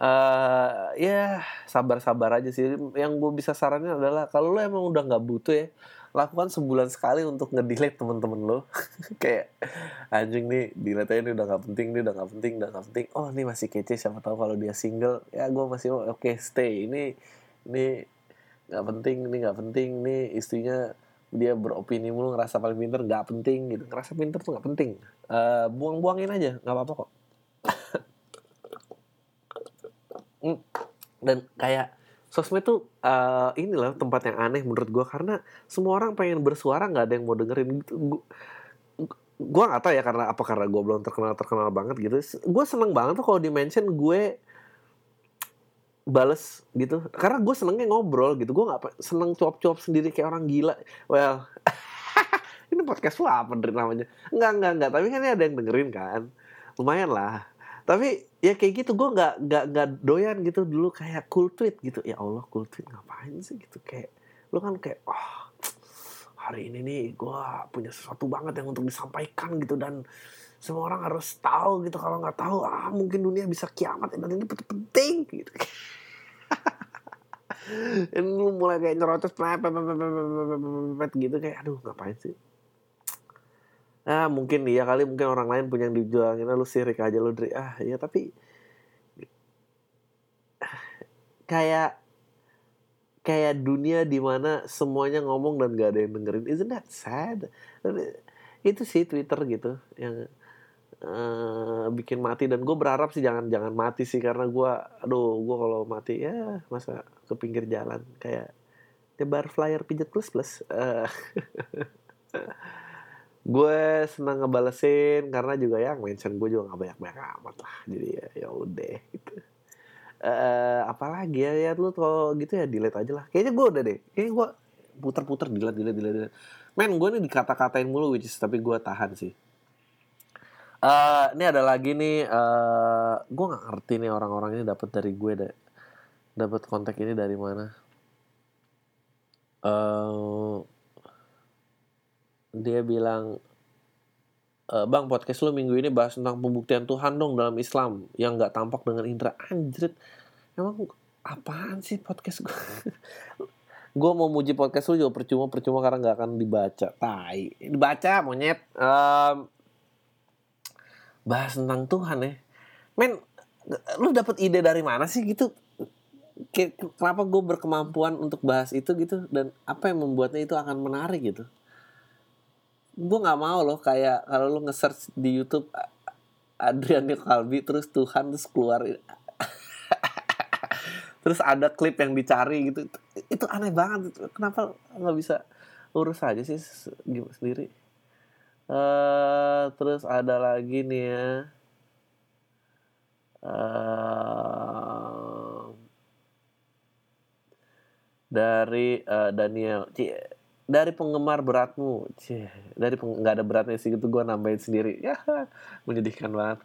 eh ya sabar-sabar aja sih. Yang gue bisa saranin adalah kalau lo emang udah nggak butuh ya lakukan sebulan sekali untuk ngedelete temen-temen lo *laughs* kayak anjing nih delete nih udah nggak penting nih udah nggak penting udah nggak penting. Oh ini masih kece siapa tahu kalau dia single ya gue masih oke stay. Ini ini nggak penting ini nggak penting nih istrinya dia beropini mulu ngerasa paling pinter nggak penting gitu. Ngerasa pinter tuh nggak penting. Eh, buang-buangin aja nggak apa-apa kok Hmm. Dan kayak sosmed tuh uh, inilah tempat yang aneh menurut gue karena semua orang pengen bersuara nggak ada yang mau dengerin. Gitu gue nggak tahu ya karena apa karena gue belum terkenal terkenal banget gitu. Gue seneng banget tuh kalau di mention gue bales gitu. Karena gue senengnya ngobrol gitu. Gue nggak seneng cuap-cuap sendiri kayak orang gila. Well *laughs* ini podcast lu apa namanya? Nggak nggak nggak. Tapi kan ini ada yang dengerin kan. Lumayan lah. Tapi ya kayak gitu gue nggak nggak nggak doyan gitu dulu kayak cool tweet gitu ya Allah cool tweet ngapain sih gitu kayak lu kan kayak oh hari ini nih gue punya sesuatu banget yang untuk disampaikan gitu dan semua orang harus tahu gitu kalau nggak tahu ah mungkin dunia bisa kiamat dan ini penting gitu ini lu mulai kayak nyerocos gitu kayak aduh ngapain sih ah mungkin iya kali mungkin orang lain punya yang dijualin lu sirik aja lu Dri ah ya tapi kayak kayak dunia di mana semuanya ngomong dan gak ada yang dengerin. Isn't that sad? Itu sih Twitter gitu yang uh, bikin mati. Dan gue berharap sih jangan jangan mati sih karena gue aduh gue kalau mati ya masa ke pinggir jalan. Kayak nyebar flyer pijet plus plus uh, *laughs* gue senang ngebalesin karena juga ya mention gue juga nggak banyak banyak amat lah. Jadi ya ya udah gitu. Uh, apalagi ya ya lu kalau gitu ya delete aja lah. Kayaknya gue udah deh. Kayaknya gue puter-puter delete delete delete, delete. men gue nih dikata-katain mulu which is tapi gue tahan sih. Uh, ini ada lagi nih uh, gue nggak ngerti nih orang-orang ini dapat dari gue deh dapat kontak ini dari mana. Uh, dia bilang e, bang podcast lu minggu ini bahas tentang pembuktian Tuhan dong dalam Islam yang nggak tampak dengan indera. Anjrit. Emang apaan sih podcast gue *laughs* gue mau muji podcast lu juga percuma percuma karena nggak akan dibaca. Tai. Dibaca monyet. Um, bahas tentang Tuhan ya. Men lu dapat ide dari mana sih gitu? Kenapa gue berkemampuan untuk bahas itu gitu? Dan apa yang membuatnya itu akan menarik gitu gue nggak mau loh kayak kalau lo nge-search di YouTube Adrian Kalbi terus Tuhan terus keluar *laughs* terus ada klip yang dicari gitu. Itu aneh banget. Kenapa nggak bisa urus aja sih sendiri? Uh, terus ada lagi nih ya. Uh, dari uh, Daniel dari penggemar beratmu Cih, dari nggak ada beratnya sih gitu gue nambahin sendiri. *laughs* Ya menyedihkan banget.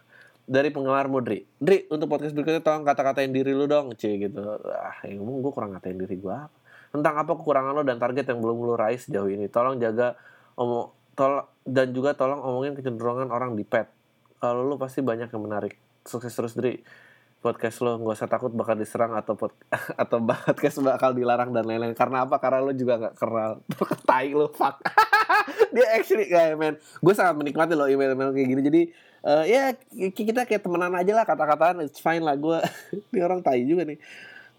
Dari penggemarmu Dri. Dri untuk podcast berikutnya tolong kata-katain diri lu dong Cie gitu. Ah yang ngomong gue kurang ngatain diri gue apa? Tentang apa kekurangan lo dan target yang belum lo raih sejauh ini. Tolong jaga omong tol dan juga tolong omongin kecenderungan orang di pet. Kalau lu pasti banyak yang menarik. Sukses terus Dri podcast lo nggak usah takut bakal diserang atau pod, *laughs* atau podcast bakal dilarang dan lain-lain. Karena apa? Karena lo juga nggak kenal. *laughs* Tai lo fuck. *laughs* Dia actually kayak men. Gue sangat menikmati lo email-email kayak gini. Jadi uh, ya kita kayak temenan aja lah kata-kataan. It's fine lah gue. Ini orang tai juga nih.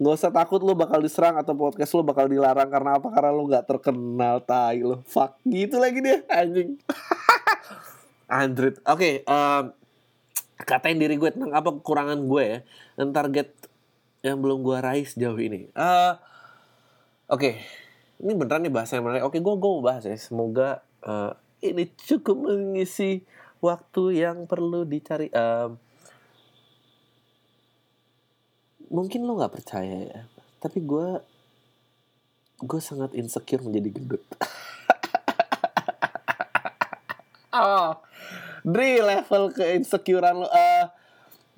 Nggak usah takut lo bakal diserang atau podcast lo bakal dilarang. Karena apa? Karena lo nggak terkenal tai lo. Fuck. Gitu lagi dia anjing. Android. Oke okay, katain diri gue tentang apa kekurangan gue ya dan target yang belum gue raih sejauh ini. Uh, Oke, okay. ini beneran nih bahasa yang. Oke, okay, gue gue mau bahas ya. Semoga uh, ini cukup mengisi waktu yang perlu dicari. Uh, mungkin lo nggak percaya ya, tapi gue gue sangat insecure menjadi gendut. *laughs* oh, Dri level ke insecurean lo. Uh,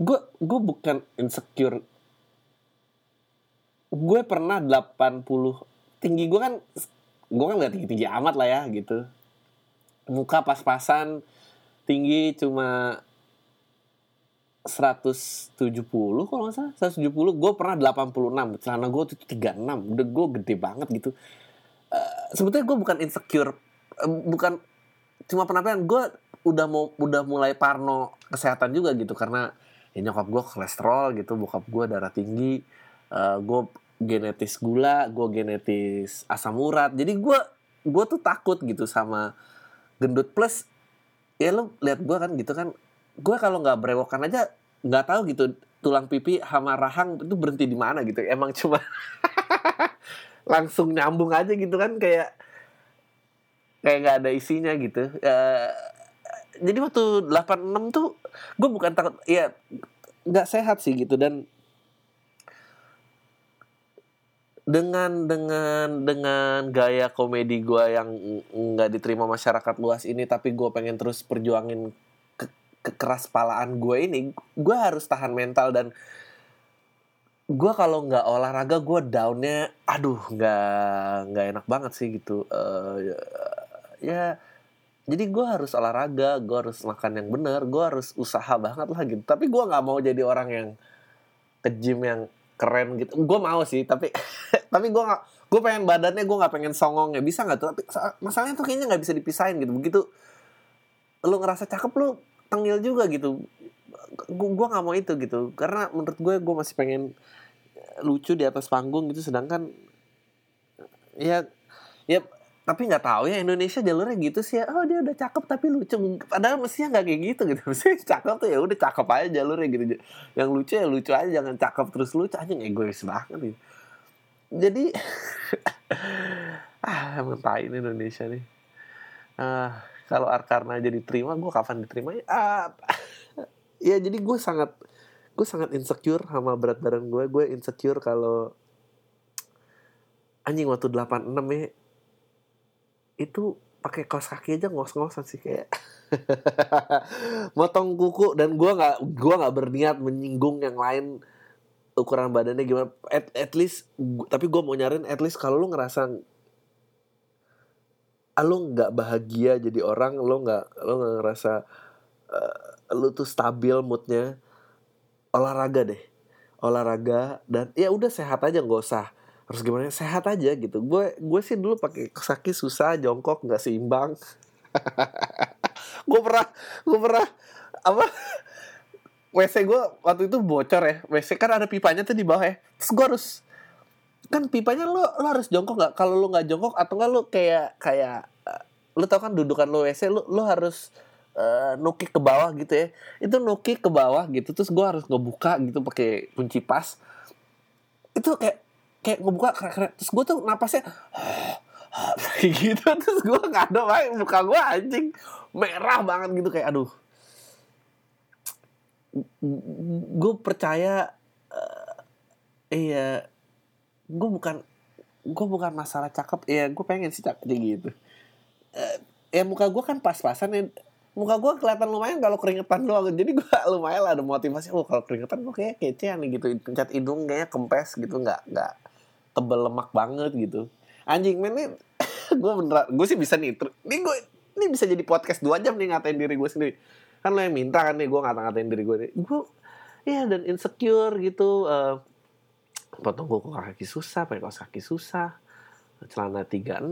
gue gue bukan insecure. Gue pernah 80 tinggi gue kan gue kan gak tinggi tinggi amat lah ya gitu. Muka pas-pasan tinggi cuma 170 kalau nggak salah 170 gue pernah 86 celana gue tuh 36 udah gue gede banget gitu uh, sebetulnya gue bukan insecure uh, bukan cuma penampilan gue udah mau udah mulai parno kesehatan juga gitu karena ya nyokap gue kolesterol gitu bokap gue darah tinggi uh, gue genetis gula gue genetis asam urat. Jadi gue gue tuh takut gitu sama gendut. Plus ya lo lihat gue kan gitu kan gue kalau nggak berewokan aja nggak tahu gitu tulang pipi sama rahang itu berhenti di mana gitu. Emang cuma *laughs* langsung nyambung aja gitu kan kayak kayak nggak ada isinya gitu. Uh, jadi waktu 86 tuh gue bukan takut ya nggak sehat sih gitu. Dan dengan dengan dengan gaya komedi gue yang nggak diterima masyarakat luas ini tapi gue pengen terus perjuangin ke kekeras palaan gue ini gue harus tahan mental. Dan gue kalau nggak olahraga gue downnya aduh nggak nggak enak banget sih gitu. Uh, ya jadi gue harus olahraga gue harus makan yang benar gue harus usaha banget lah gitu. Tapi gue nggak mau jadi orang yang ke gym yang keren gitu. Gue mau sih tapi *laughs* tapi gue nggak gue pengen badannya gue nggak pengen songong ya bisa nggak tuh? Tapi masalahnya tuh kayaknya nggak bisa dipisahin gitu. Begitu lu ngerasa cakep lu tengil juga gitu. Gue nggak mau itu gitu. Karena menurut gue gue masih pengen lucu di atas panggung gitu. Sedangkan ya ya tapi nggak tahu ya Indonesia jalurnya gitu sih ya. Oh dia udah cakep tapi lucu. Padahal mestinya nggak kayak gitu gitu. *laughs* Mestinya cakep tuh ya udah cakep aja jalurnya gitu. Yang lucu ya lucu aja jangan cakep terus lucu. Aja egois banget gitu jadi *laughs* ah mentahin Indonesia nih. Ah kalau Arkarna jadi terima gue kapan diterima ya? Ah, *laughs* ya jadi gue sangat gue sangat insecure sama berat badan gue gue insecure kalau anjing waktu 86 ya itu pakai kaos kaki aja ngos-ngosan sih kayak. *laughs* Motong kuku dan gue nggak gua nggak berniat menyinggung yang lain ukuran badannya gimana. At, at least gua, tapi gue mau nyarin at least kalau lu ngerasa ah, lu nggak bahagia jadi orang lu nggak lu nggak ngerasa uh, lu tuh stabil moodnya olahraga deh. Olahraga dan ya udah sehat aja nggak usah harus gimana? Sehat aja gitu. Gue gue sih dulu pakai kaki susah jongkok nggak seimbang. *laughs* Gue pernah gue pernah apa? WC gue waktu itu bocor ya. WC kan ada pipanya tuh di bawah ya. Terus gue harus kan pipanya lo lo harus jongkok nggak? Kalau lo nggak jongkok atau nggak lo kayak kayak uh, lo tau kan dudukan lo WC lo lo harus uh, nukik ke bawah gitu ya. Itu nukik ke bawah gitu terus gue harus ngebuka gitu pakai kunci pas. Itu kayak kayak ngebuka krek terus gue tuh napasnya *laughs* kayak gitu. Terus gue nggak ada baik muka gue anjing merah banget gitu kayak aduh. Gue percaya uh, iya gue bukan gue bukan masalah cakep ya gue pengen sih cakep gitu. Uh, ya muka gue kan pas-pasan ya muka gue kelihatan lumayan kalau keringetan doang. Jadi gue *laughs* lumayan lah ada motivasi oh kalau keringetan gue kayak kece nih gitu. Pencet hidung kayaknya kempes gitu nggak nggak tebel lemak banget gitu. Anjing men ini *laughs* gue beneran gue sih bisa nih ini gue ini bisa jadi podcast dua jam nih ngatain diri gue sendiri. Kan lo yang minta kan nih gue ngata-ngatain diri gue nih. Gue ya dan insecure gitu uh, potong kuku kaki susah pakai kaos kaki susah celana 36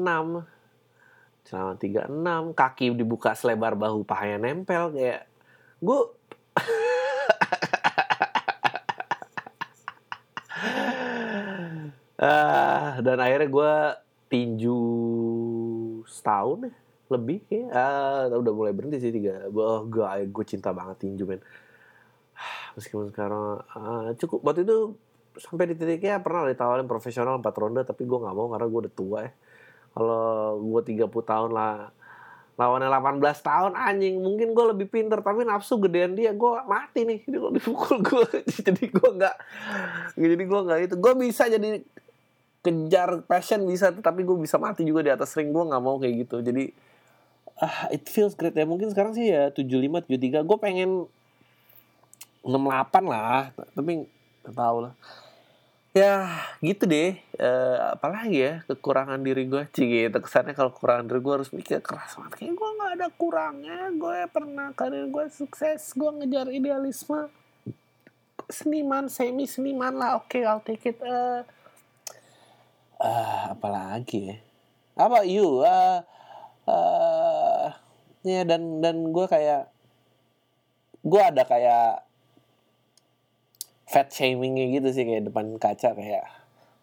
celana 36 kaki dibuka selebar bahu pahanya nempel kayak gue *laughs* dan akhirnya gue tinju setahun ya lebih ya uh, udah mulai berhenti sih tiga. Oh, gue gue cinta banget tinju men. *sighs* Meskipun sekarang uh, cukup. Waktu itu sampai di titiknya pernah ditawarin profesional empat ronde tapi gue nggak mau karena gue udah tua ya. Kalau gue 30 tahun lah lawannya 18 tahun anjing mungkin gue lebih pinter tapi nafsu gedean dia gue mati nih. *laughs* Jadi kalau dipukul gue jadi gue nggak jadi gue nggak itu. Gue bisa jadi kejar passion bisa tapi gue bisa mati juga di atas ring. Gue nggak mau kayak gitu. Jadi ah it feels great ya. Mungkin sekarang sih ya 75 73 gue pengen 68 lah. Tapi nggak tahu lah. Ya gitu deh. Uh, apalagi ya kekurangan diri gue cik gitu kesannya kalau kekurangan diri gue harus mikir keras banget. Kayak gue nggak ada kurangnya. Gue pernah karir gue sukses. Gue ngejar idealisme. Seniman semi seniman lah. Oke okay, I'll take it. Uh, uh, apalagi ya? Apa you? Uh, uh, ya dan dan gue kayak gue ada kayak fat shamingnya gitu sih kayak depan kaca kayak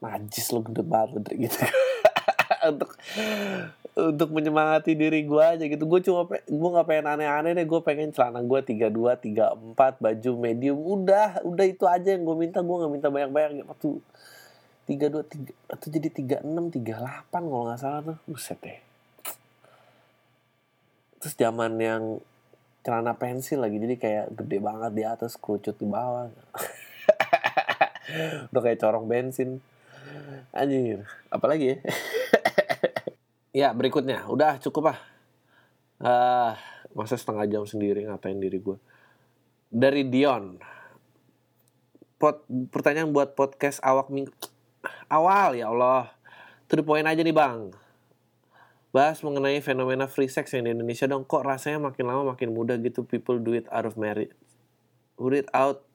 najis lo gendut banget *laughs* gitu. Untuk untuk menyemangati diri gue aja gitu. Gue cuma gue nggak pengen aneh-aneh deh. Gue pengen celana gue tiga dua tiga empat baju medium. Udah udah itu aja yang gue minta. Gue nggak minta banyak-banyak. Gitu tiga dua tiga atau jadi tiga enam tiga delapan kalau nggak salah tuh. Buset deh. Terus zaman yang celana pensil lagi jadi kayak gede banget di atas kerucut di bawah. *laughs* Udah kayak corong bensin. Anjir apalagi ya? *laughs* Ya berikutnya. Udah cukup ah uh, masa setengah jam sendiri ngatain diri gue dari Dion. Pot, pertanyaan buat podcast awak minggu awal ya Allah. To the aja nih bang. Bahas mengenai fenomena free sex yang di Indonesia dong. Kok rasanya makin lama makin mudah gitu people do it out of marriage? Do it out?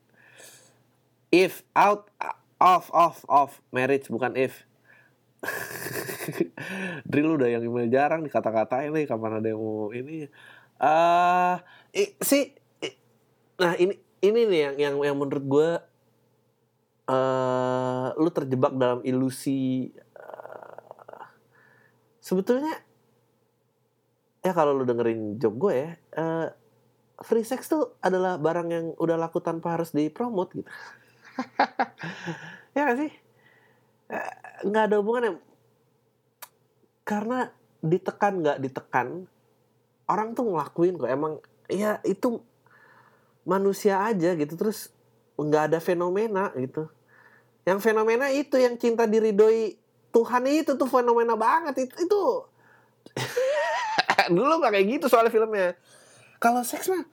If out of of of marriage bukan if. *laughs* Drill udah yang jarang dikata-katain nih kapan ada yang mau ini. Ah uh, si nah ini ini nih yang yang yang menurut gue uh, lu terjebak dalam ilusi uh, sebetulnya ya kalau lu dengerin job gue ya uh, free sex tuh adalah barang yang udah laku tanpa harus dipromot gitu. *laughs* Ya gak sih? Nggak ada hubungannya. Karena ditekan nggak ditekan orang tuh ngelakuin kok. Emang ya itu manusia aja gitu. Terus nggak ada fenomena gitu. Yang fenomena itu yang cinta diridoi Tuhan itu tuh fenomena banget. Itu itu. *laughs* Dulu gak kayak gitu soalnya filmnya. Kalau seks mah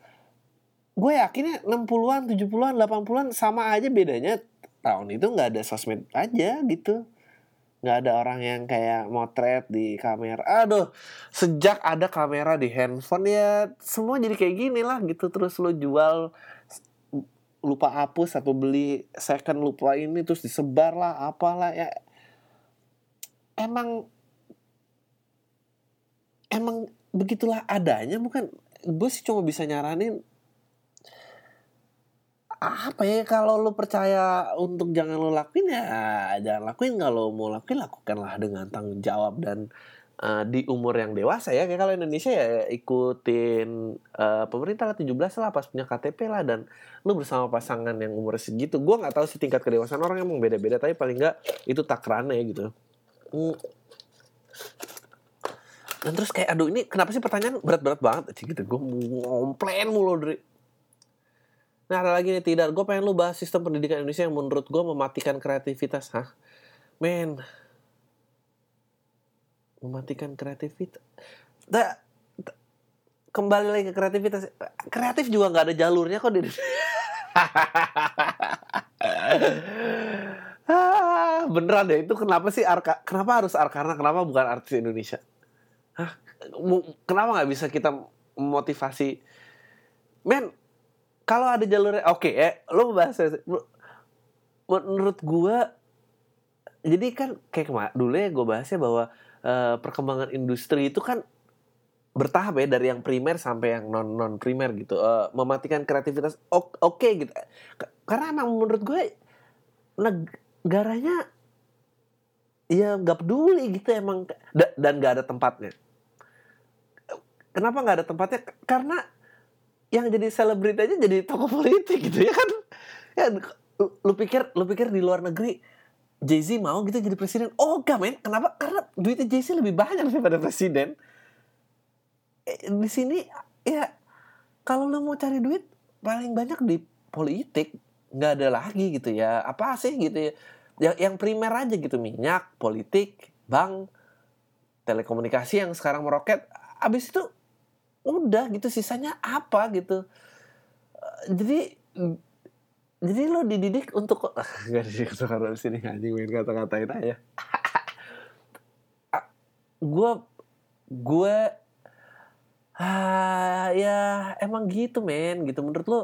gue yakinnya 60-an, 70-an, 80-an sama aja bedanya. Tahun itu nggak ada sosmed aja gitu. Nggak ada orang yang kayak motret di kamera. Aduh sejak ada kamera di handphone ya semua jadi kayak gini lah gitu. Terus lo jual lupa hapus atau beli second lupa ini terus disebar lah apalah ya. Emang emang begitulah adanya bukan? Gue sih cuma bisa nyaranin apa ya kalau lu percaya untuk jangan lo lakuin ya jangan lakuin. Kalau mau lakuin lakukanlah dengan tanggung jawab dan uh, di umur yang dewasa ya. Kayak kalau Indonesia ya ikutin uh, pemerintah lah 17 lah pas punya KTP lah dan lu bersama pasangan yang umur segitu. Gue nggak tahu sih tingkat kedewasaan orang emang beda-beda tapi paling nggak itu takrannya gitu. Hmm. dan terus kayak aduh ini kenapa sih pertanyaan berat-berat banget? Gitu. Gue ngomplain mulu dari Nah ada lagi nih tidak, gue pengen lu bahas sistem pendidikan Indonesia yang menurut gue mematikan kreativitas. Hah? Men, mematikan kreativitas. Da, kembali lagi ke kreativitas. Kreatif juga nggak ada jalurnya kok di. *laughs* ah, beneran deh itu kenapa sih Arka? Kenapa harus Arkana? Kenapa bukan artis Indonesia? Hah? Kenapa nggak bisa kita motivasi? Men, kalau ada jalurnya oke okay, ya lo bahas menurut gue jadi kan kayak kemarin dulu ya gue bahasnya bahwa uh, perkembangan industri itu kan bertahap ya dari yang primer sampai yang non non primer gitu. Uh, mematikan kreativitas oke okay, gitu karena emang menurut gue negaranya ya nggak peduli gitu emang dan nggak ada tempatnya. Kenapa nggak ada tempatnya? Karena yang jadi selebriti aja jadi tokoh politik gitu ya kan? Ya lu pikir lu pikir di luar negeri Jay Z mau gitu jadi presiden. Oh gak men. Kenapa? Karena duitnya Jay Z lebih banyak daripada presiden. Eh, di sini ya kalau lu mau cari duit paling banyak di politik. Nggak ada lagi gitu ya. Apa sih gitu ya? Yang, yang primer aja gitu. Minyak politik bank telekomunikasi yang sekarang meroket. Abis itu udah gitu. Sisanya apa gitu? Eh, jadi jadi lo dididik untuk *laughs* gak dididik untuk harus sini anjing main kata-katain aja. *laughs* Gue gue ah ya emang gitu men gitu. Menurut lo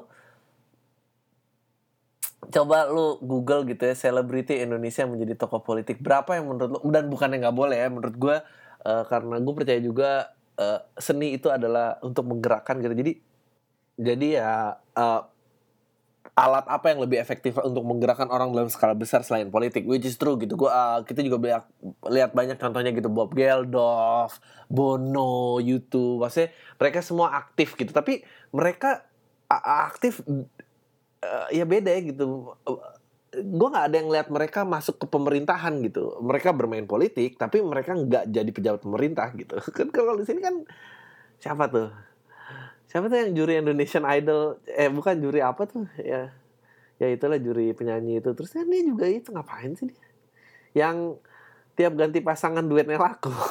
coba lu Google gitu ya selebriti Indonesia yang menjadi tokoh politik. Berapa yang menurut lo dan bukannya nggak boleh ya menurut gue uh, karena gue percaya juga uh, seni itu adalah untuk menggerakkan gitu. Jadi jadi ya uh, alat apa yang lebih efektif untuk menggerakkan orang dalam skala besar selain politik which is true gitu. Gua uh, kita juga lihat lihat banyak contohnya gitu Bob Geldof, Bono, YouTube maksudnya mereka semua aktif gitu. Tapi mereka aktif uh, ya beda ya gitu. Gue nggak ada yang lihat mereka masuk ke pemerintahan gitu. Mereka bermain politik tapi mereka nggak jadi pejabat pemerintah gitu. *laughs* Kan kalau di sini kan siapa tuh siapa tuh yang juri Indonesian Idol? Eh bukan juri apa tuh? Ya ya itulah juri penyanyi itu. Terus kan dia juga itu ngapain sih dia? Yang tiap ganti pasangan duetnya laku. *laughs*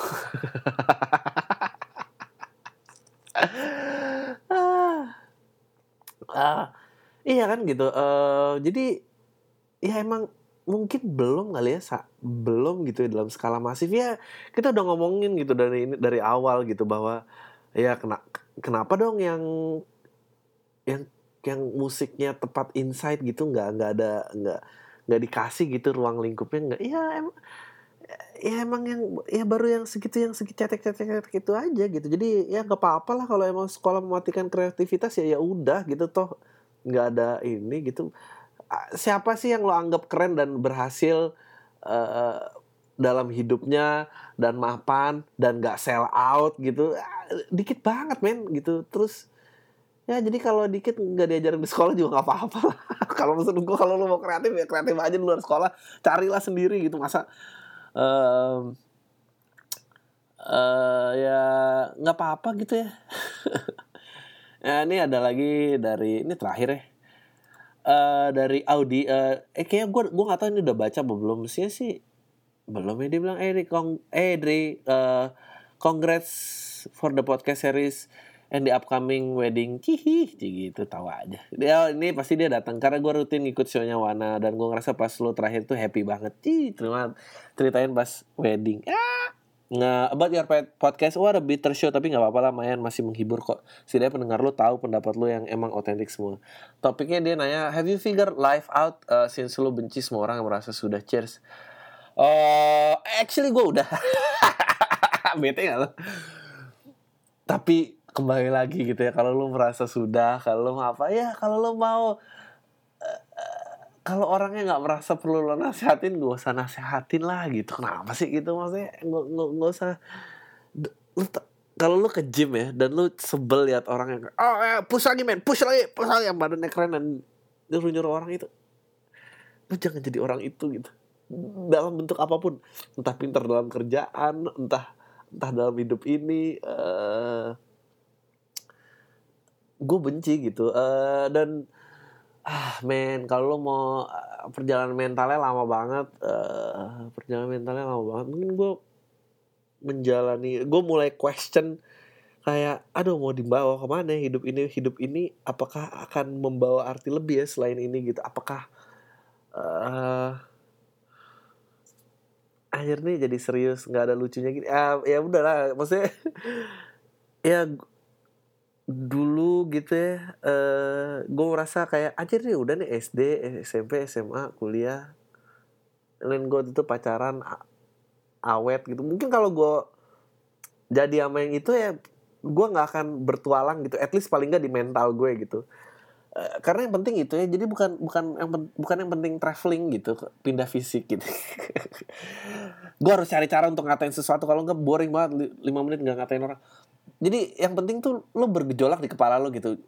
Ah, ah, iya kan gitu uh, jadi ya emang mungkin belum kali ya sa belum gitu ya dalam skala masif. Ya kita udah ngomongin gitu dari ini dari awal gitu bahwa ya kena kenapa dong yang yang yang musiknya tepat insight gitu nggak nggak ada nggak nggak dikasih gitu ruang lingkupnya nggak ya emang ya emang yang ya baru yang segitu yang segitu cetek cetek cetek itu aja gitu. Jadi ya nggak apa apa lah kalau emang sekolah mematikan kreativitas ya ya udah gitu toh. Nggak ada ini gitu. Siapa sih yang lo anggap keren dan berhasil uh, dalam hidupnya dan mapan dan gak sell out gitu. Dikit banget men gitu. Terus ya jadi kalau dikit nggak diajarin di sekolah juga nggak apa-apa lah. *laughs* Kalau maksud gue kalau lo mau kreatif ya kreatif aja di luar sekolah. Carilah sendiri gitu masa um, uh, ya nggak apa-apa gitu ya. *laughs* Ya ini ada lagi dari ini terakhir ya. Uh, dari Audi uh, eh kayaknya gue gue nggak tahu ini udah baca belum. Sih sih belum ya dia bilang eh Dri, kong eh Dri, uh, congrats for the podcast series and the upcoming wedding cihi gitu tahu aja dia ini pasti dia datang karena gue rutin ikut shownya Wana dan gue ngerasa pas lo terakhir tuh happy banget cih terima ceritain pas wedding ah Nah, about your podcast, what a bitter show, tapi nggak apa-apa lah, Mayan masih menghibur kok. Setidaknya pendengar lu tahu pendapat lu yang emang otentik semua. Topiknya dia nanya, have you figured life out uh, since lu benci semua orang yang merasa sudah cheers? Uh, actually gue udah. *laughs* Bete gak lo? Tapi kembali lagi gitu ya, kalau lu merasa sudah, kalau lu apa, ya kalau lu mau kalau orangnya nggak merasa perlu lo nasehatin gak usah nasehatin lah gitu. Kenapa sih gitu maksudnya? Nggak nggak usah. Lu kalau lu ke gym ya dan lu sebel lihat orang yang oh ya push lagi men push lagi push lagi. Yang badannya keren dan nyuruh nyuruh orang itu. Lu jangan jadi orang itu gitu dalam bentuk apa pun. Entah pintar dalam kerjaan entah entah dalam hidup ini uh, eh, gue benci gitu. Uh, dan ah men kalau lo mau eh, perjalanan mentalnya lama banget uh, perjalanan mentalnya lama banget mungkin gue menjalani gue mulai question kayak aduh mau dibawa ke mana hidup ini? Hidup ini apakah akan membawa arti lebih ya selain ini? Gitu. Apakah uh, akhirnya jadi serius nggak ada lucunya gitu uh, ya udahlah maksudnya *laughs* ya dulu gitu ya uh, eh, gue merasa kayak aja nih udah nih SD SMP SMA kuliah. Lain gue itu pacaran awet gitu. Mungkin kalau gue jadi sama yang itu ya gue nggak akan bertualang gitu. At least paling nggak di mental gue gitu uh, karena yang penting itu ya jadi bukan bukan yang bukan yang penting traveling gitu pindah fisik gitu. *laughs* Gue harus cari cara untuk ngatain sesuatu kalau nggak boring banget lima menit nggak ngatain orang. Jadi yang penting tuh lo bergejolak di kepala lo gitu.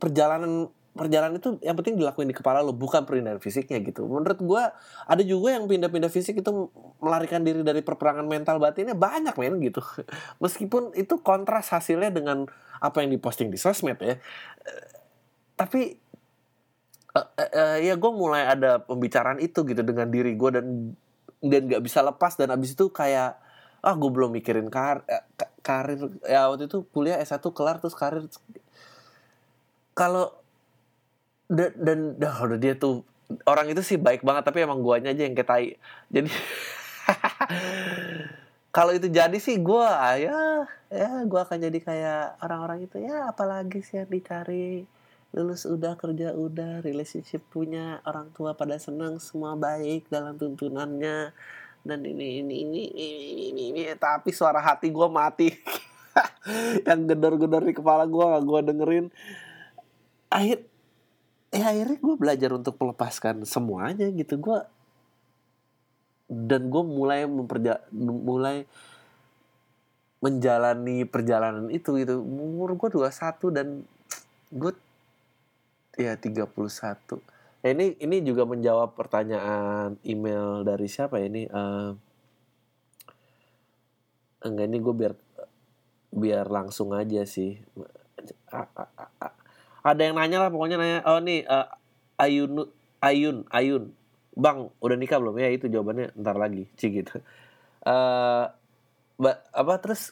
Perjalanan perjalanan itu yang penting dilakuin di kepala lo bukan perpindahan fisiknya gitu. Menurut gue ada juga yang pindah-pindah fisik itu melarikan diri dari perperangan mental batinnya banyak men gitu. *laughs* Meskipun itu kontras hasilnya dengan apa yang diposting di sosmed ya tapi uh, uh, uh, ya gue mulai ada pembicaraan itu gitu dengan diri gue dan dan nggak bisa lepas dan abis itu kayak ah gue belum mikirin kar karir ya waktu itu kuliah S1 kelar terus karir kalau dan dan udah dia tuh orang itu sih baik banget tapi emang guanya aja yang ketai. Jadi *laughs* kalau itu jadi sih gue ya ya gue akan jadi kayak orang-orang itu ya apalagi sih yang dicari lulus udah kerja udah relationship punya orang tua pada senang semua baik dalam tuntunannya dan ini ini ini ini ini, ini, ini. tapi suara hati gue mati. *laughs* Yang gedor-gedor di kepala gue gue dengerin. Akhir ya akhirnya gue belajar untuk melepaskan semuanya gitu. Gue dan gue mulai memperja mulai menjalani perjalanan itu gitu. Umur gue 21 dan gue ya 31 ya ini ini juga menjawab pertanyaan email dari siapa ya ini? Eh, enggak ini gue biar biar langsung aja sih. Ada yang nanya lah pokoknya nanya oh nih eh, Ayun Ayun Ayun bang udah nikah belum? Ya itu jawabannya ntar lagi sih gitu. Ba- apa terus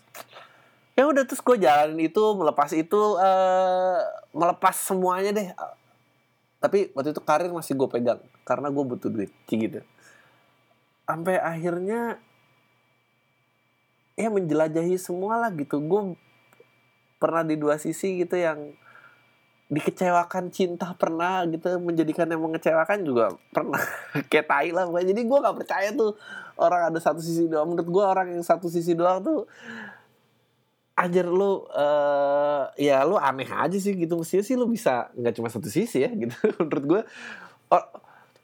ya udah terus gue jalanin itu melepas itu eh melepas semuanya deh. Tapi waktu itu karir masih gue pegang karena gue butuh duit gitu. Sampai akhirnya ya menjelajahi semua lah gitu. Gue pernah di dua sisi gitu yang dikecewakan cinta pernah gitu menjadikan yang mengecewakan juga pernah. *laughs* Kayak tai lah pokoknya. jadi gue nggak percaya tuh orang ada satu sisi doang. Menurut gue orang yang satu sisi doang tuh anjir lu eh ya lu aneh aja sih gitu. Mestinya sih lu bisa nggak cuma satu sisi ya gitu. *laughs* Menurut gue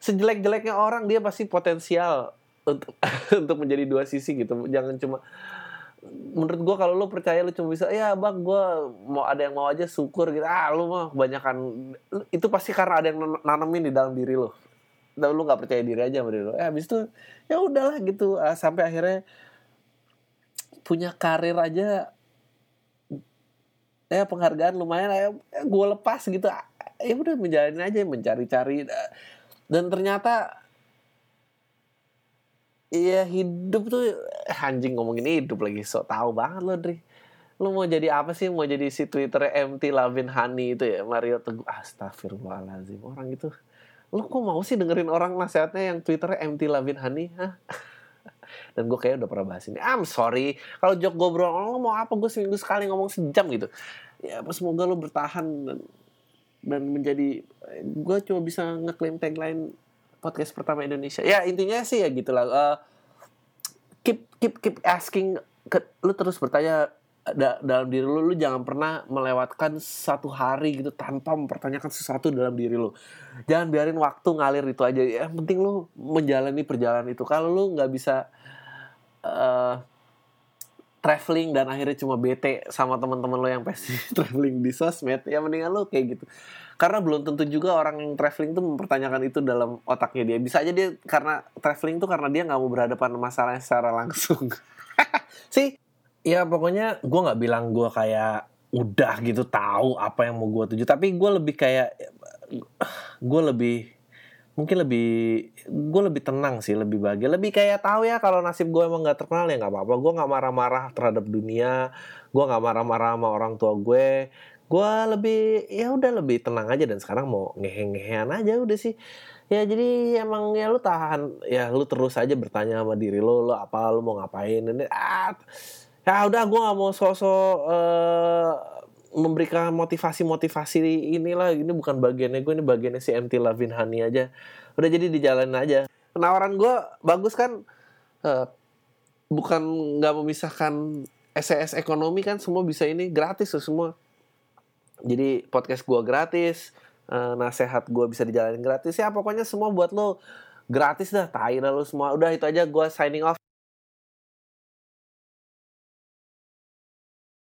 sejelek-jeleknya orang dia pasti potensial untuk *laughs* untuk menjadi dua sisi gitu. Jangan cuma menurut gue kalau lu percaya lu cuma bisa ya bang gue mau ada yang mau aja syukur gitu. Ah lu mah kebanyakan itu pasti karena ada yang nan- nanemin di dalam diri lu. Dan lu nggak percaya diri aja sama diri lu. Eh habis itu ya udahlah gitu. Ah, sampai akhirnya punya karir aja ya penghargaan lumayan ya, gue lepas gitu ya udah menjalani aja mencari-cari dan ternyata Iya hidup tuh eh, anjing ngomongin hidup lagi so tahu banget lo Dri. Lu mau jadi apa sih? Mau jadi si Twitter MT Lavin Hani itu ya Mario Teguh. Astagfirullahaladzim orang itu. Lu kok mau sih dengerin orang nasihatnya yang Twitternya MT Lavin Hani? Hah? Dan gue kayak udah pernah bahas ini. I'm sorry. Kalau jok ngobrol, lo mau apa? Gue seminggu sekali ngomong sejam gitu. Ya semoga lo bertahan dan, dan menjadi... Gue cuma bisa ngeklaim tagline podcast pertama Indonesia. Ya intinya sih ya gitulah. Eh, keep keep keep asking. Ke, lu terus bertanya da- dalam diri lu, lu jangan pernah melewatkan satu hari gitu tanpa mempertanyakan sesuatu dalam diri lu. Jangan biarin waktu ngalir itu aja. Yang penting lu menjalani perjalanan itu. Kalau lu nggak bisa eh traveling dan akhirnya cuma bete sama teman-teman lo yang pasti *laughs* traveling di sosmed, ya mendingan lo kayak gitu. Karena belum tentu juga orang yang traveling tuh mempertanyakan itu dalam otaknya dia. Bisa aja dia karena traveling tuh karena dia nggak mau berhadapan masalahnya secara langsung. *laughs* sih, ya pokoknya gue nggak bilang gue kayak udah gitu tahu apa yang mau gue tuju. Tapi gue lebih kayak gue lebih mungkin lebih gue lebih tenang sih lebih bahagia. Lebih kayak tahu ya kalau nasib gue emang nggak terkenal ya nggak apa-apa. Gue nggak marah-marah terhadap dunia. Gue nggak marah-marah sama orang tua gue gue lebih ya udah lebih tenang aja dan sekarang mau ngehe-ngehean aja udah sih. Ya jadi emang ya lu tahan ya lu terus aja bertanya sama diri lo lo apa lu mau ngapain ini ah, ya udah gue nggak mau sosok eh, memberikan motivasi-motivasi inilah ini bukan bagiannya gue ini bagiannya si MT Lavin Hani aja. Udah jadi dijalanin aja. Penawaran gue bagus kan? Eh, bukan nggak memisahkan SES ekonomi kan semua bisa ini gratis tuh semua. Jadi podcast gue gratis eh, nasehat gue bisa dijalanin gratis. Ya pokoknya semua buat lo. Gratis dah dah lo semua. Udah itu aja gue signing off